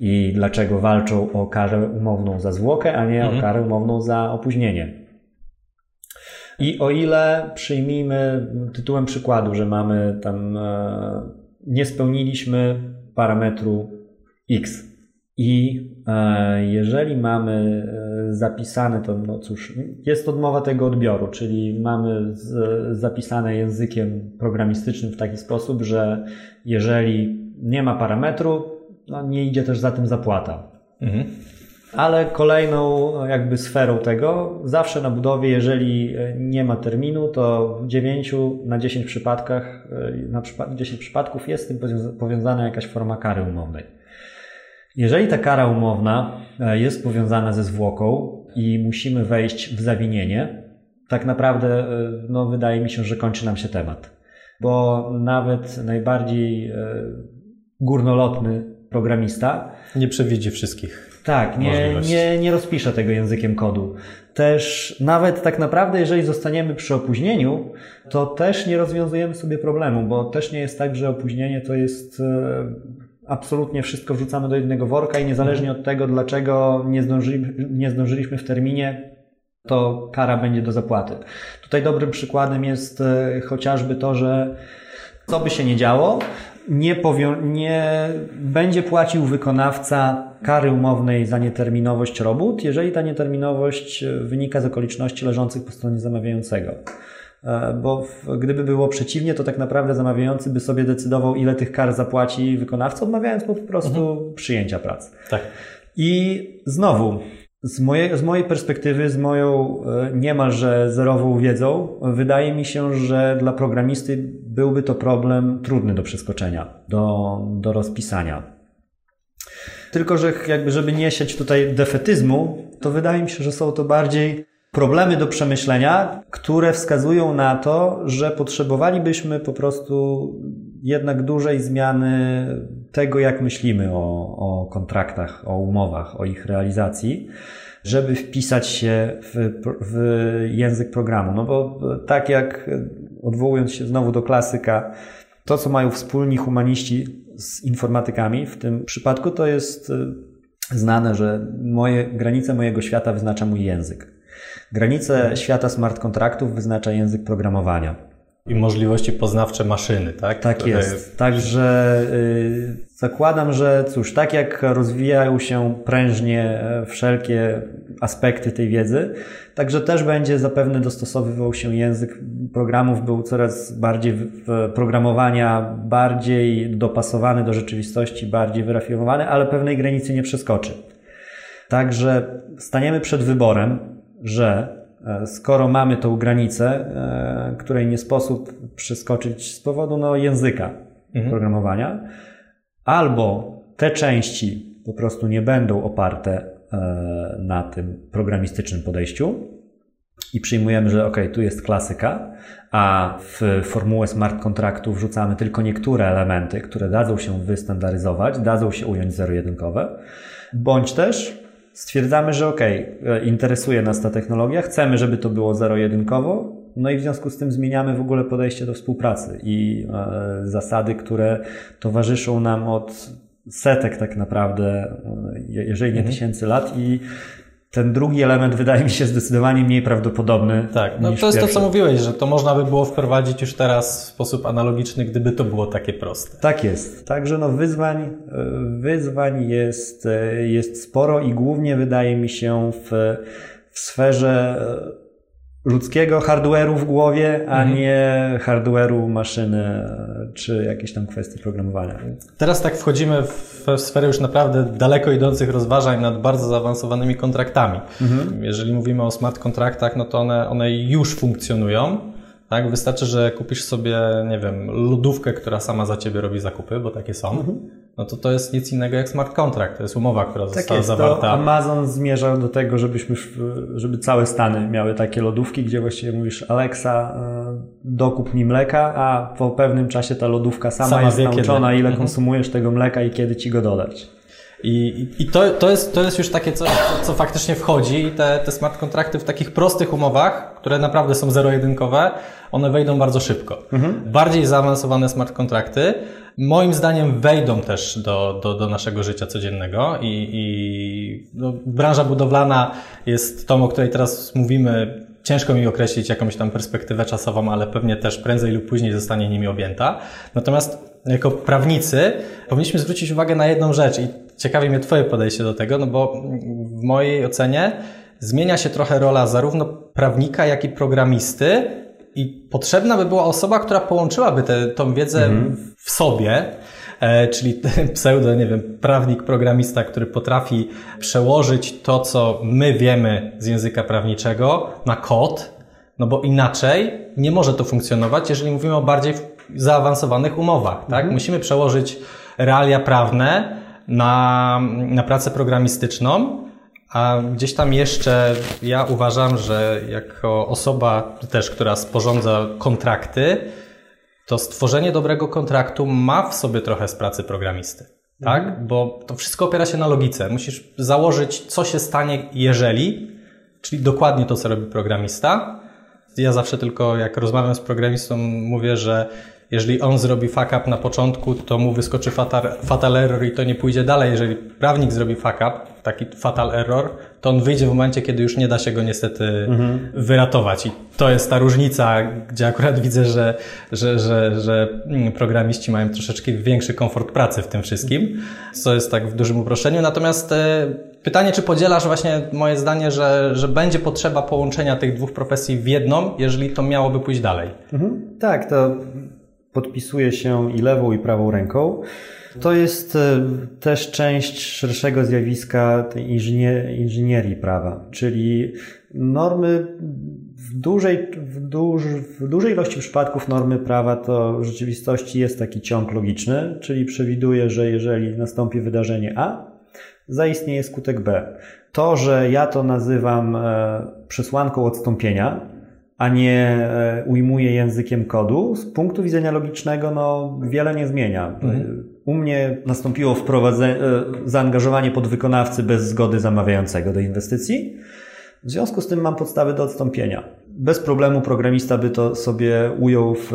I dlaczego walczą o karę umowną za zwłokę, a nie mhm. o karę umowną za opóźnienie. I o ile przyjmijmy tytułem przykładu, że mamy tam, e, nie spełniliśmy parametru X, i e, jeżeli mamy e, zapisane to, no cóż, jest odmowa tego odbioru, czyli mamy zapisane językiem programistycznym w taki sposób, że jeżeli nie ma parametru, no nie idzie też za tym zapłata. Mhm. Ale kolejną jakby sferą tego, zawsze na budowie, jeżeli nie ma terminu, to w 9 na 10 przypadkach, e, na 10 przypadków jest z tym powiązana jakaś forma kary umownej. Jeżeli ta kara umowna e, jest powiązana ze zwłoką i musimy wejść w zawinienie, tak naprawdę e, no, wydaje mi się, że kończy nam się temat. Bo nawet najbardziej e, górnolotny programista nie przewidzi wszystkich. Tak, nie, nie, nie rozpisze tego językiem kodu. Też nawet tak naprawdę, jeżeli zostaniemy przy opóźnieniu, to też nie rozwiązujemy sobie problemu, bo też nie jest tak, że opóźnienie to jest absolutnie wszystko wrzucamy do jednego worka i niezależnie od tego, dlaczego nie, zdążyli, nie zdążyliśmy w terminie, to kara będzie do zapłaty. Tutaj dobrym przykładem jest e, chociażby to, że co by się nie działo, nie, powią- nie będzie płacił wykonawca kary umownej za nieterminowość robót, jeżeli ta nieterminowość wynika z okoliczności leżących po stronie zamawiającego. E, bo gdyby było przeciwnie, to tak naprawdę zamawiający by sobie decydował, ile tych kar zapłaci wykonawca, odmawiając po prostu mhm. przyjęcia pracy. Tak. I znowu, z mojej, z mojej perspektywy, z moją e, niemalże zerową wiedzą, wydaje mi się, że dla programisty byłby to problem trudny do przeskoczenia, do, do rozpisania. Tylko, że jakby, żeby nie sieć tutaj defetyzmu, to wydaje mi się, że są to bardziej problemy do przemyślenia, które wskazują na to, że potrzebowalibyśmy po prostu jednak dużej zmiany tego, jak myślimy o, o kontraktach, o umowach, o ich realizacji, żeby wpisać się w, w język programu. No bo tak jak odwołując się znowu do klasyka, to co mają wspólni humaniści z informatykami w tym przypadku, to jest znane, że moje, granice mojego świata wyznacza mój język. Granice świata smart kontraktów wyznacza język programowania. I możliwości poznawcze maszyny, tak? Tak jest. jest. Także yy, zakładam, że cóż, tak jak rozwijają się prężnie e, wszelkie aspekty tej wiedzy, także też będzie zapewne dostosowywał się język programów, był coraz bardziej programowania, bardziej dopasowany do rzeczywistości, bardziej wyrafinowany, ale pewnej granicy nie przeskoczy. Także staniemy przed wyborem, że e, skoro mamy tą granicę, e, której nie sposób przeskoczyć z powodu no, języka mhm. programowania, albo te części po prostu nie będą oparte e, na tym programistycznym podejściu, i przyjmujemy, że ok, tu jest klasyka, a w formułę smart kontraktu wrzucamy tylko niektóre elementy, które dadzą się wystandaryzować, dadzą się ująć zero-jedynkowe, bądź też stwierdzamy, że ok, interesuje nas ta technologia, chcemy, żeby to było zero-jedynkowo, no i w związku z tym zmieniamy w ogóle podejście do współpracy i e, zasady, które towarzyszą nam od setek tak naprawdę, e, jeżeli nie mhm. tysięcy lat i ten drugi element wydaje mi się zdecydowanie mniej prawdopodobny. Tak, no to jest pierwszy. to, co mówiłeś, że to można by było wprowadzić już teraz w sposób analogiczny, gdyby to było takie proste. Tak jest. Także no wyzwań, e, wyzwań jest, e, jest sporo i głównie wydaje mi się w, w sferze ludzkiego hardware'u w głowie, a mhm. nie hardware'u maszyny czy jakieś tam kwestie programowania. Teraz tak wchodzimy w sferę już naprawdę daleko idących rozważań nad bardzo zaawansowanymi kontraktami. Mhm. Jeżeli mówimy o smart kontraktach, no to one, one już funkcjonują. Tak? Wystarczy, że kupisz sobie, nie wiem, lodówkę, która sama za ciebie robi zakupy, bo takie są. Mhm. No to to jest nic innego jak smart contract. To jest umowa, która tak została jest, zawarta. Amazon zmierza do tego, żebyśmy, żeby całe Stany miały takie lodówki, gdzie właściwie mówisz Alexa, e, dokup mi mleka, a po pewnym czasie ta lodówka sama, sama jest nauczona, kiedy. ile mhm. konsumujesz tego mleka i kiedy ci go dodać. I, i to, to, jest, to jest już takie, co, co faktycznie wchodzi. Te, te smart kontrakty w takich prostych umowach, które naprawdę są zero-jedynkowe, one wejdą bardzo szybko. Mhm. Bardziej zaawansowane smart kontrakty, moim zdaniem, wejdą też do, do, do naszego życia codziennego i, i no, branża budowlana jest tą, o której teraz mówimy. Ciężko mi określić jakąś tam perspektywę czasową, ale pewnie też prędzej lub później zostanie nimi objęta. Natomiast jako prawnicy powinniśmy zwrócić uwagę na jedną rzecz i ciekawi mnie Twoje podejście do tego, no bo w mojej ocenie zmienia się trochę rola zarówno prawnika, jak i programisty i potrzebna by była osoba, która połączyłaby tę tą wiedzę mhm. w sobie, e, czyli [LAUGHS] pseudo, nie wiem, prawnik, programista, który potrafi przełożyć to, co my wiemy z języka prawniczego na kod, no bo inaczej nie może to funkcjonować, jeżeli mówimy o bardziej zaawansowanych umowach, tak? Mhm. Musimy przełożyć realia prawne na, na pracę programistyczną, a gdzieś tam jeszcze ja uważam, że jako osoba też, która sporządza kontrakty, to stworzenie dobrego kontraktu ma w sobie trochę z pracy programisty. Tak? Mhm. Bo to wszystko opiera się na logice. Musisz założyć, co się stanie, jeżeli, czyli dokładnie to, co robi programista. Ja zawsze tylko, jak rozmawiam z programistą, mówię, że jeżeli on zrobi fuck up na początku, to mu wyskoczy fatal, fatal error i to nie pójdzie dalej. Jeżeli prawnik zrobi fuck up, taki fatal error, to on wyjdzie w momencie, kiedy już nie da się go niestety mhm. wyratować. I to jest ta różnica, gdzie akurat [LAUGHS] widzę, że, że, że, że programiści mają troszeczkę większy komfort pracy w tym wszystkim, co jest tak w dużym uproszczeniu. Natomiast e, pytanie, czy podzielasz właśnie moje zdanie, że, że będzie potrzeba połączenia tych dwóch profesji w jedną, jeżeli to miałoby pójść dalej? Mhm. Tak, to podpisuje się i lewą, i prawą ręką. To jest e, też część szerszego zjawiska tej inżynierii prawa, czyli normy w dużej, w, duż, w dużej ilości przypadków normy prawa to w rzeczywistości jest taki ciąg logiczny, czyli przewiduje, że jeżeli nastąpi wydarzenie A, zaistnieje skutek B. To, że ja to nazywam e, przesłanką odstąpienia, a nie e, ujmuje językiem kodu, z punktu widzenia logicznego no, wiele nie zmienia. Mhm. U mnie nastąpiło wprowadzenie, zaangażowanie podwykonawcy bez zgody zamawiającego do inwestycji. W związku z tym mam podstawy do odstąpienia. Bez problemu programista by to sobie ujął w,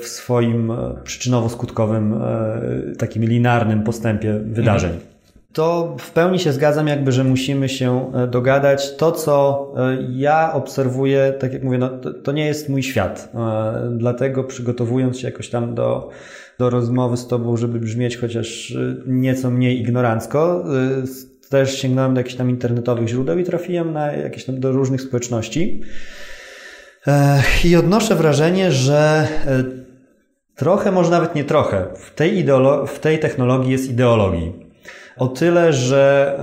w swoim przyczynowo-skutkowym, e, takim linearnym postępie wydarzeń. Mhm. To w pełni się zgadzam, jakby, że musimy się e, dogadać. To, co e, ja obserwuję, tak jak mówię, no, to, to nie jest mój świat. E, dlatego przygotowując się jakoś tam do, do rozmowy z Tobą, żeby brzmieć chociaż nieco mniej ignorancko, też sięgnąłem do jakichś tam internetowych źródeł i trafiłem na jakieś tam do różnych społeczności. I odnoszę wrażenie, że trochę, może nawet nie trochę, w tej, ideolo- w tej technologii jest ideologii. O tyle, że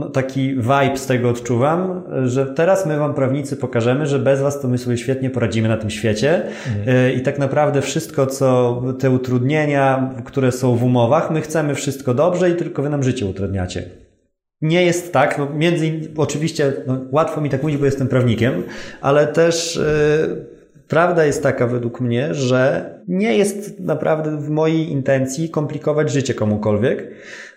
e, taki vibe z tego odczuwam, że teraz my wam prawnicy pokażemy, że bez was to my sobie świetnie poradzimy na tym świecie mhm. i tak naprawdę wszystko, co te utrudnienia, które są w umowach, my chcemy wszystko dobrze i tylko wy nam życie utrudniacie. nie jest tak, no między innymi, oczywiście no, łatwo mi tak mówić, bo jestem prawnikiem, ale też yy, prawda jest taka według mnie, że nie jest naprawdę w mojej intencji komplikować życie komukolwiek.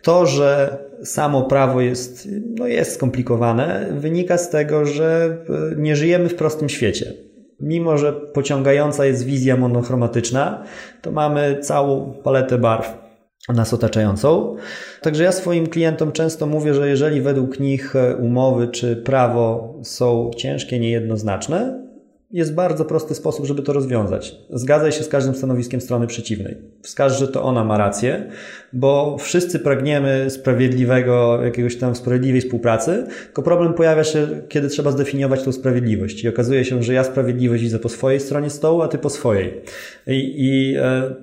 To, że samo prawo jest, no jest skomplikowane, wynika z tego, że y, nie żyjemy w prostym świecie. Mimo, że pociągająca jest wizja monochromatyczna, to mamy całą paletę barw nas otaczającą. Także ja swoim klientom często mówię, że jeżeli według nich e, umowy czy prawo są ciężkie, niejednoznaczne, jest bardzo prosty sposób, żeby to rozwiązać. Zgadzaj się z każdym stanowiskiem strony przeciwnej. Wskaż, że to ona ma rację, bo wszyscy pragniemy sprawiedliwego, jakiegoś tam sprawiedliwej współpracy, tylko problem pojawia się, kiedy trzeba zdefiniować tą sprawiedliwość. I okazuje się, że ja sprawiedliwość widzę po swojej stronie stołu, a ty po swojej. I, i e,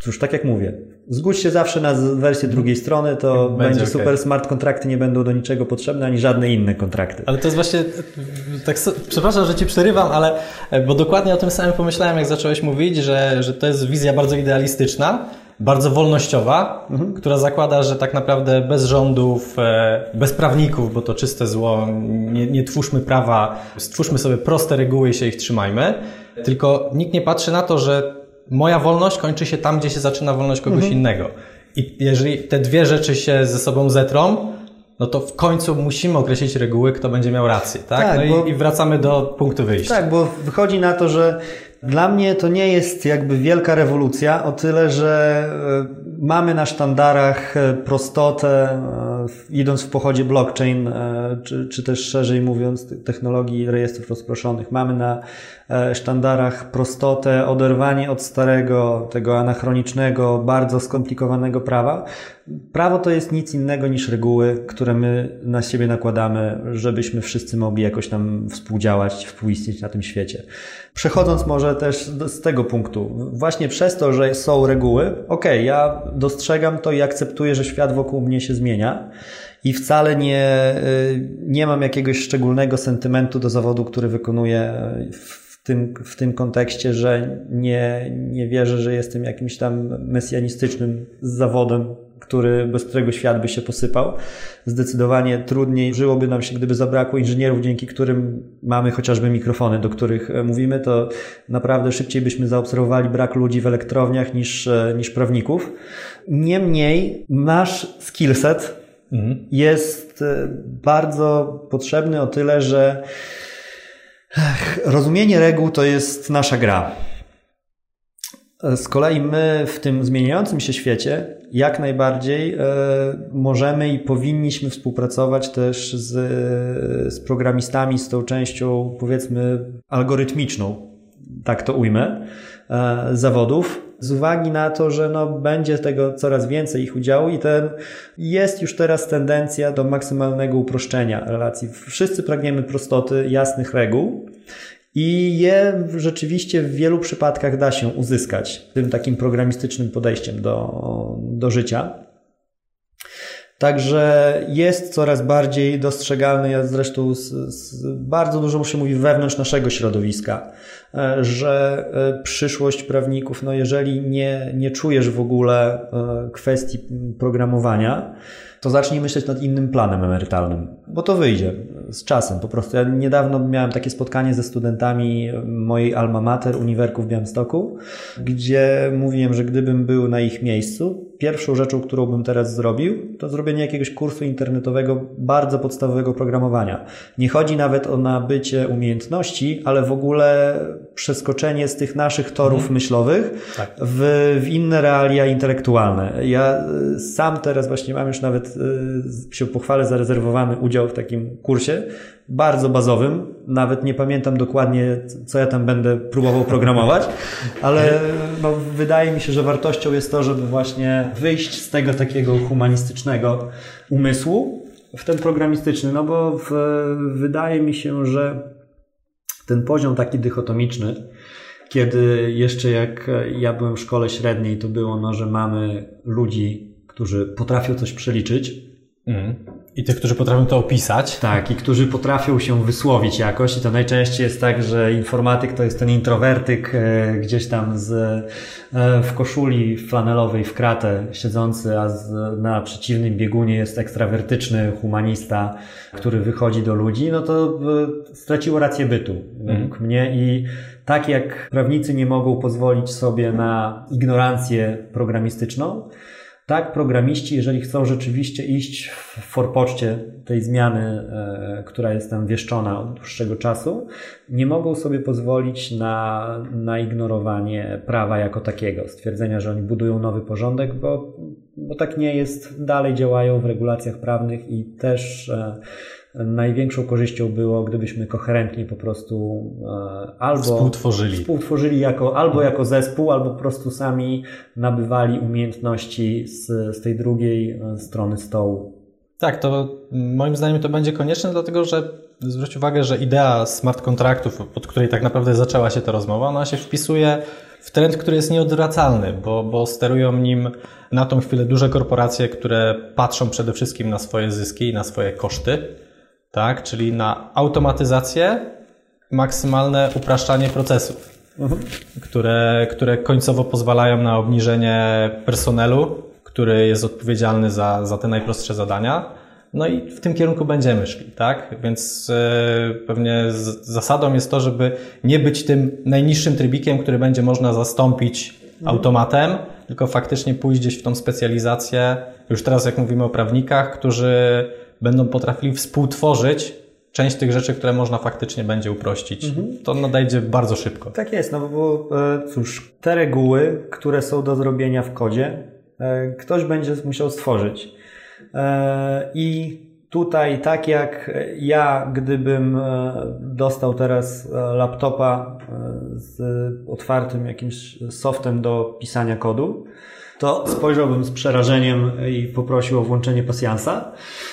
cóż, tak jak mówię, Zgódź się zawsze na wersję drugiej strony, to będzie, będzie okay. super. Smart kontrakty nie będą do niczego potrzebne, ani żadne inne kontrakty. Ale to jest właśnie, tak, przepraszam, że ci przerywam, ale, bo dokładnie o tym samym pomyślałem, jak zacząłeś mówić, że, że to jest wizja bardzo idealistyczna, bardzo wolnościowa, mhm. która zakłada, że tak naprawdę bez rządów, e, bez prawników, bo to czyste zło, nie, nie twórzmy prawa, stwórzmy sobie proste reguły i się ich trzymajmy. Tylko nikt nie patrzy na to, że moja wolność kończy się tam, gdzie się zaczyna wolność kogoś mhm. innego. I jeżeli te dwie rzeczy się ze sobą zetrą, no to w końcu musimy określić reguły, kto będzie miał rację, tak? tak no bo, i, wracamy do punktu wyjścia. Tak, bo wychodzi na to, że dla mnie to nie jest jakby wielka rewolucja, o tyle, że e, mamy na sztandarach e, prostotę, e, idąc w pochodzie blockchain, czy, czy też szerzej mówiąc, technologii rejestrów rozproszonych. Mamy na sztandarach prostotę, oderwanie od starego, tego anachronicznego, bardzo skomplikowanego prawa. Prawo to jest nic innego niż reguły, które my na siebie nakładamy, żebyśmy wszyscy mogli jakoś tam współdziałać, współistnieć na tym świecie. Przechodząc może też z tego punktu, właśnie przez to, że są reguły, okej, okay, ja dostrzegam to i akceptuję, że świat wokół mnie się zmienia i wcale nie, y, nie mam jakiegoś szczególnego sentymentu do zawodu, który wykonuję w tym, w tym kontekście, że nie, nie wierzę, że jestem jakimś tam mesjanistycznym zawodem, który, bez którego świat by się posypał. Zdecydowanie trudniej żyłoby nam się, gdyby zabrakło inżynierów, dzięki którym mamy chociażby mikrofony, do których e, mówimy, to naprawdę szybciej byśmy zaobserwowali brak ludzi w elektrowniach niż, e, niż prawników. Niemniej nasz skillset mhm. jest e, bardzo potrzebny o tyle, że rozumienie reguł to jest nasza gra. Z kolei my w tym zmieniającym się świecie jak najbardziej e, możemy i powinniśmy współpracować też z, z programistami, z tą częścią powiedzmy algorytmiczną, tak to ujmę, e, zawodów, z uwagi na to, że no, będzie tego coraz więcej ich udziału i ten jest już teraz tendencja do maksymalnego uproszczenia relacji. Wszyscy pragniemy prostoty, jasnych reguł. I je rzeczywiście w wielu przypadkach da się uzyskać tym takim programistycznym podejściem do, do życia. Także jest coraz bardziej dostrzegalny, ja zresztą z, z, bardzo dużo się mówi wewnątrz naszego środowiska, e, że e, przyszłość prawników, no jeżeli nie, nie czujesz w ogóle e, kwestii programowania, to zacznij myśleć nad innym planem emerytalnym, bo to wyjdzie z czasem po prostu. Ja niedawno miałem takie spotkanie ze studentami mojej alma mater, Uniwerku w Białymstoku, gdzie mówiłem, że gdybym był na ich miejscu, pierwszą rzeczą, którą bym teraz zrobił, to zrobienie jakiegoś kursu internetowego bardzo podstawowego programowania. Nie chodzi nawet o nabycie umiejętności, ale w ogóle przeskoczenie z tych naszych torów mhm. myślowych tak. w, w inne realia intelektualne. Ja sam teraz właśnie mam już nawet Y, się pochwalę, zarezerwowany udział w takim kursie, bardzo bazowym. Nawet nie pamiętam dokładnie, co ja tam będę próbował programować, ale no, wydaje mi się, że wartością jest to, żeby właśnie wyjść z tego takiego humanistycznego umysłu w ten programistyczny, no bo w, wydaje mi się, że ten poziom taki dychotomiczny, kiedy jeszcze jak ja byłem w szkole średniej, to było no, że mamy ludzi którzy potrafią coś przeliczyć. Mm. I tych, którzy potrafią to opisać. Tak, i którzy potrafią się wysłowić jakoś. I to najczęściej jest tak, że informatyk to jest ten introwertyk e, gdzieś tam z, e, w koszuli flanelowej w kratę siedzący, a z, na przeciwnym biegunie jest ekstrawertyczny humanista, który wychodzi do ludzi. No to e, straciło rację bytu według mm. mnie i tak jak prawnicy nie mogą pozwolić sobie na ignorancję programistyczną, tak, programiści, jeżeli chcą rzeczywiście iść w forpoczcie tej zmiany, e, która jest tam wieszczona od dłuższego czasu, nie mogą sobie pozwolić na, na ignorowanie prawa jako takiego, stwierdzenia, że oni budują nowy porządek, bo, bo tak nie jest, dalej działają w regulacjach prawnych i też e, największą korzyścią było, gdybyśmy koherentnie po prostu e, albo współtworzyli, współtworzyli jako, albo jako zespół, albo po prostu sami nabywali umiejętności z, z tej drugiej e, strony stołu. Tak, to moim zdaniem to będzie konieczne, dlatego że zwróć uwagę, że idea smart kontraktów, od której tak naprawdę zaczęła się ta rozmowa, ona się wpisuje w trend, który jest nieodwracalny, bo, bo sterują nim na tą chwilę duże korporacje, które patrzą przede wszystkim na swoje zyski i na swoje koszty tak? Czyli na automatyzację, maksymalne upraszczanie procesów, mhm. które, które końcowo pozwalają na obniżenie personelu, który jest odpowiedzialny za, za te najprostsze zadania. No i w tym kierunku będziemy szli, tak? Więc yy, pewnie zasadą jest to, żeby nie być tym najniższym trybikiem, który będzie można zastąpić automatem, tylko faktycznie pójść gdzieś w tą specjalizację. Już teraz, jak mówimy o prawnikach, którzy będą potrafili współtworzyć część tych rzeczy, które można faktycznie będzie uprościć. Mhm. To nadejdzie bardzo szybko. Tak jest, no bo e, cóż, te reguły, które są do zrobienia w kodzie, e, ktoś będzie musiał stworzyć. E, I tutaj, tak jak ja, gdybym dostał teraz laptopa z otwartym jakimś softem do pisania kodu, to spojrzałbym z przerażeniem i poprosił o włączenie pasjansa.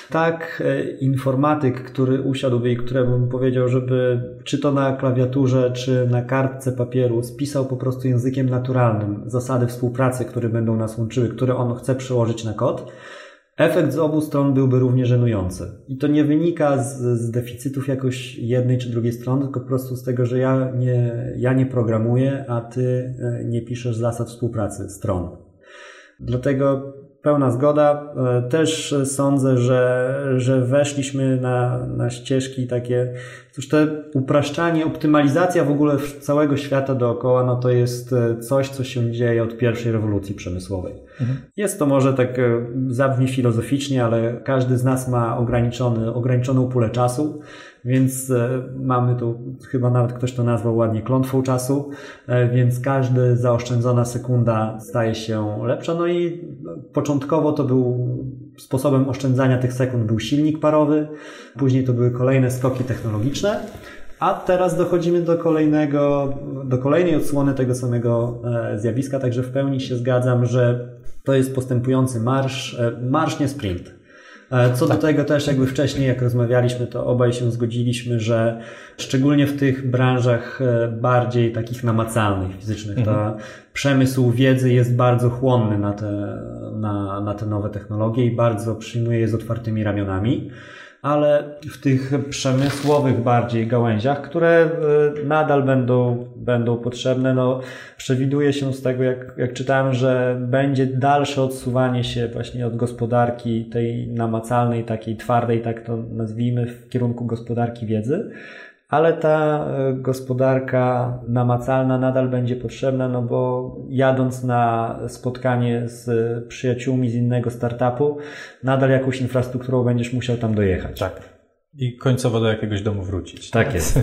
Tak, e, informatyk, który usiadłby i któremu powiedział, żeby czy to na klawiaturze, czy na kartce papieru spisał po prostu językiem naturalnym zasady współpracy, które będą nas łączyły, które on chce przełożyć na kod, Efekt z obu stron byłby równie żenujący. I to nie wynika z, z, deficytów jakoś jednej czy drugiej strony, tylko po prostu z tego, że ja nie, ja nie programuję, a ty e, nie piszesz zasad współpracy stron. Dlatego pełna zgoda. E, też sądzę, że, że weszliśmy na, na ścieżki takie, cóż, te upraszczanie, optymalizacja w ogóle całego świata dookoła, no to jest e, coś, co się dzieje od pierwszej rewolucji przemysłowej. Mhm. Jest to może tak e, zabrzmi filozoficznie, ale każdy z nas ma ograniczony, ograniczoną pulę czasu więc e, mamy tu, chyba nawet ktoś to nazwał ładnie klątwą czasu, e, więc każdy zaoszczędzona sekunda staje się lepsza. No i początkowo to był sposobem oszczędzania tych sekund był silnik parowy, później to były kolejne skoki technologiczne. A teraz dochodzimy do kolejnego, do kolejnej odsłony tego samego e, zjawiska, także w pełni się zgadzam, że to jest postępujący marsz, marsz nie sprint. E, co tak. do tego też jakby wcześniej, jak rozmawialiśmy, to obaj się zgodziliśmy, że szczególnie w tych branżach e, bardziej takich namacalnych, fizycznych, mhm. to przemysł wiedzy jest bardzo chłonny na te, na, na te nowe technologie i bardzo przyjmuje je z otwartymi ramionami ale w tych przemysłowych bardziej gałęziach, które e, nadal będą, będą potrzebne, no, przewiduje się z tego, jak, jak czytałem, że będzie dalsze odsuwanie się właśnie od gospodarki tej namacalnej, takiej twardej, tak to nazwijmy, w kierunku gospodarki wiedzy ale ta e, gospodarka namacalna nadal będzie potrzebna, no bo jadąc na spotkanie z przyjaciółmi z innego startupu, nadal jakąś infrastrukturą będziesz musiał tam dojechać. Tak. I końcowo do jakiegoś domu wrócić. Tak jest.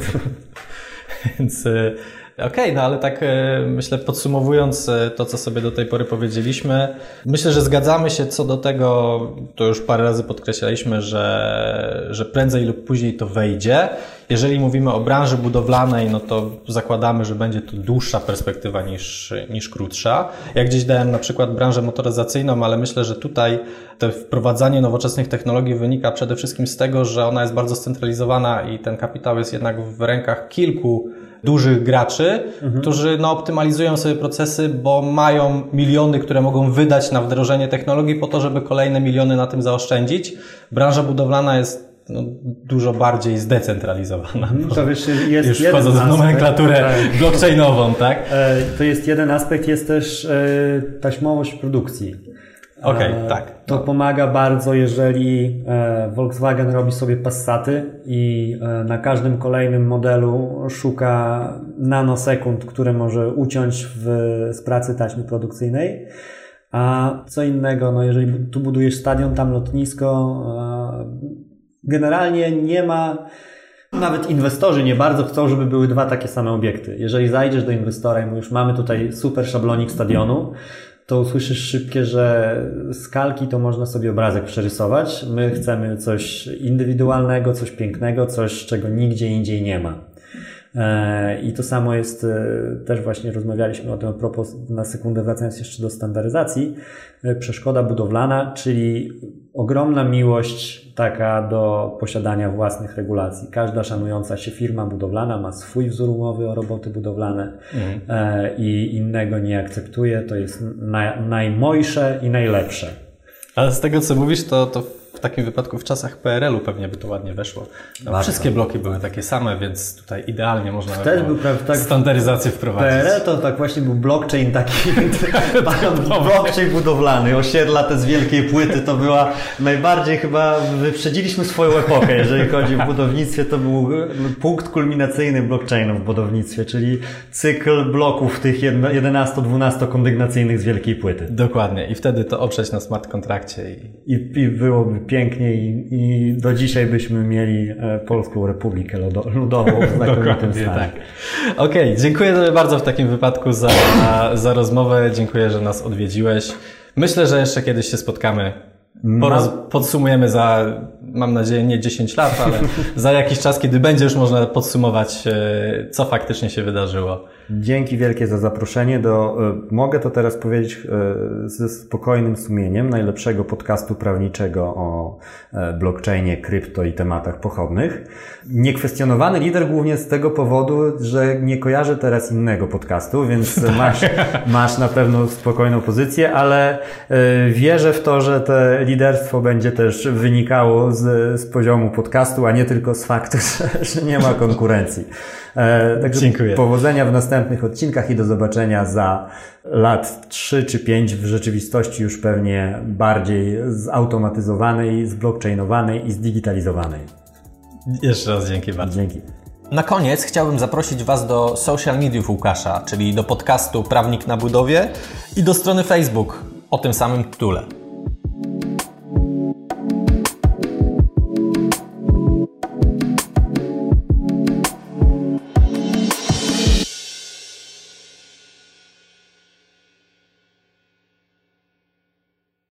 [LAUGHS] Więc e, Okej, okay, no ale tak e, myślę, podsumowując e, to, co sobie do tej pory powiedzieliśmy, myślę, że zgadzamy się co do tego, to już parę razy podkreślaliśmy, że, że prędzej lub później to wejdzie. Jeżeli mówimy o branży budowlanej, no to zakładamy, że będzie to dłuższa perspektywa niż, niż krótsza. Ja gdzieś dałem na przykład branżę motoryzacyjną, ale myślę, że tutaj to wprowadzanie nowoczesnych technologii wynika przede wszystkim z tego, że ona jest bardzo scentralizowana i ten kapitał jest jednak w rękach kilku dużych graczy, mhm. którzy no, optymalizują sobie procesy, bo mają miliony, które mogą wydać na wdrożenie technologii po to, żeby kolejne miliony na tym zaoszczędzić. Branża budowlana jest no, dużo bardziej zdecentralizowana. Mhm. To wiesz, jest Już wchodząc w nomenklaturę tak. blockchainową, tak? E, to jest jeden aspekt, jest też e, taśmowość produkcji. Okej, okay, tak. To pomaga bardzo, jeżeli e, Volkswagen robi sobie Passaty i e, na każdym kolejnym modelu szuka nanosekund, które może uciąć w, z pracy taśmy produkcyjnej. A co innego, no jeżeli tu budujesz stadion, tam lotnisko, generalnie nie ma nawet inwestorzy nie bardzo chcą, żeby były dwa takie same obiekty. Jeżeli zajdziesz do inwestora i mówisz, mamy tutaj super szablonik stadionu, to usłyszysz szybkie, że z kalki to można sobie obrazek przerysować. My chcemy coś indywidualnego, coś pięknego, coś, czego nigdzie indziej nie ma. E, I to samo jest, e, też właśnie rozmawialiśmy o tym a propos, na sekundę wracając jeszcze do standaryzacji, e, przeszkoda budowlana, czyli ogromna miłość taka do posiadania własnych regulacji. Każda szanująca się firma budowlana ma swój wzór umowy o roboty budowlane mhm. i innego nie akceptuje. To jest najmojsze i najlepsze. Ale z tego, co mówisz, to, to w takim wypadku w czasach PRL-u pewnie by to ładnie weszło. No, wszystkie bloki były takie same, więc tutaj idealnie można Też był tak, standaryzację wprowadzić. PRL to tak właśnie był blockchain taki, [LAUGHS] [LAUGHS] blockchain budowlany, osiedla te z wielkiej płyty, to była najbardziej chyba, wyprzedziliśmy swoją epokę, jeżeli chodzi o budownictwie, to był punkt kulminacyjny blockchainu w budownictwie, czyli cykl bloków tych 11-12 kondygnacyjnych z wielkiej płyty. Dokładnie i wtedy to oprzeć na smart kontrakcie. I, I, i byłoby pięknie i, i do dzisiaj byśmy mieli e, Polską Republikę Ludową w [LAUGHS] znakomitym stanie. Tak. Okej, okay, dziękuję Tobie bardzo w takim wypadku za, za rozmowę. Dziękuję, że nas odwiedziłeś. Myślę, że jeszcze kiedyś się spotkamy. Poraz podsumujemy za, mam nadzieję, nie 10 lat, ale [LAUGHS] za jakiś czas, kiedy będzie już można podsumować, e, co faktycznie się wydarzyło. Dzięki wielkie za zaproszenie do, e, mogę to teraz powiedzieć e, ze spokojnym sumieniem, najlepszego podcastu prawniczego o e, blockchainie, krypto i tematach pochodnych. Niekwestionowany lider głównie z tego powodu, że nie kojarzę teraz innego podcastu, więc [LAUGHS] tak. masz, masz na pewno spokojną pozycję, ale wierzę w to, że to liderstwo będzie też wynikało z, z poziomu podcastu, a nie tylko z faktu, [LAUGHS] że, że nie ma konkurencji. Także Dziękuję. powodzenia w następnych odcinkach i do zobaczenia za lat 3 czy 5 w rzeczywistości już pewnie bardziej zautomatyzowanej, zblockchainowanej i zdigitalizowanej. Jeszcze raz dzięki bardzo. Dzięki. Na koniec chciałbym zaprosić Was do social mediów Łukasza, czyli do podcastu Prawnik na Budowie i do strony Facebook o tym samym tytule.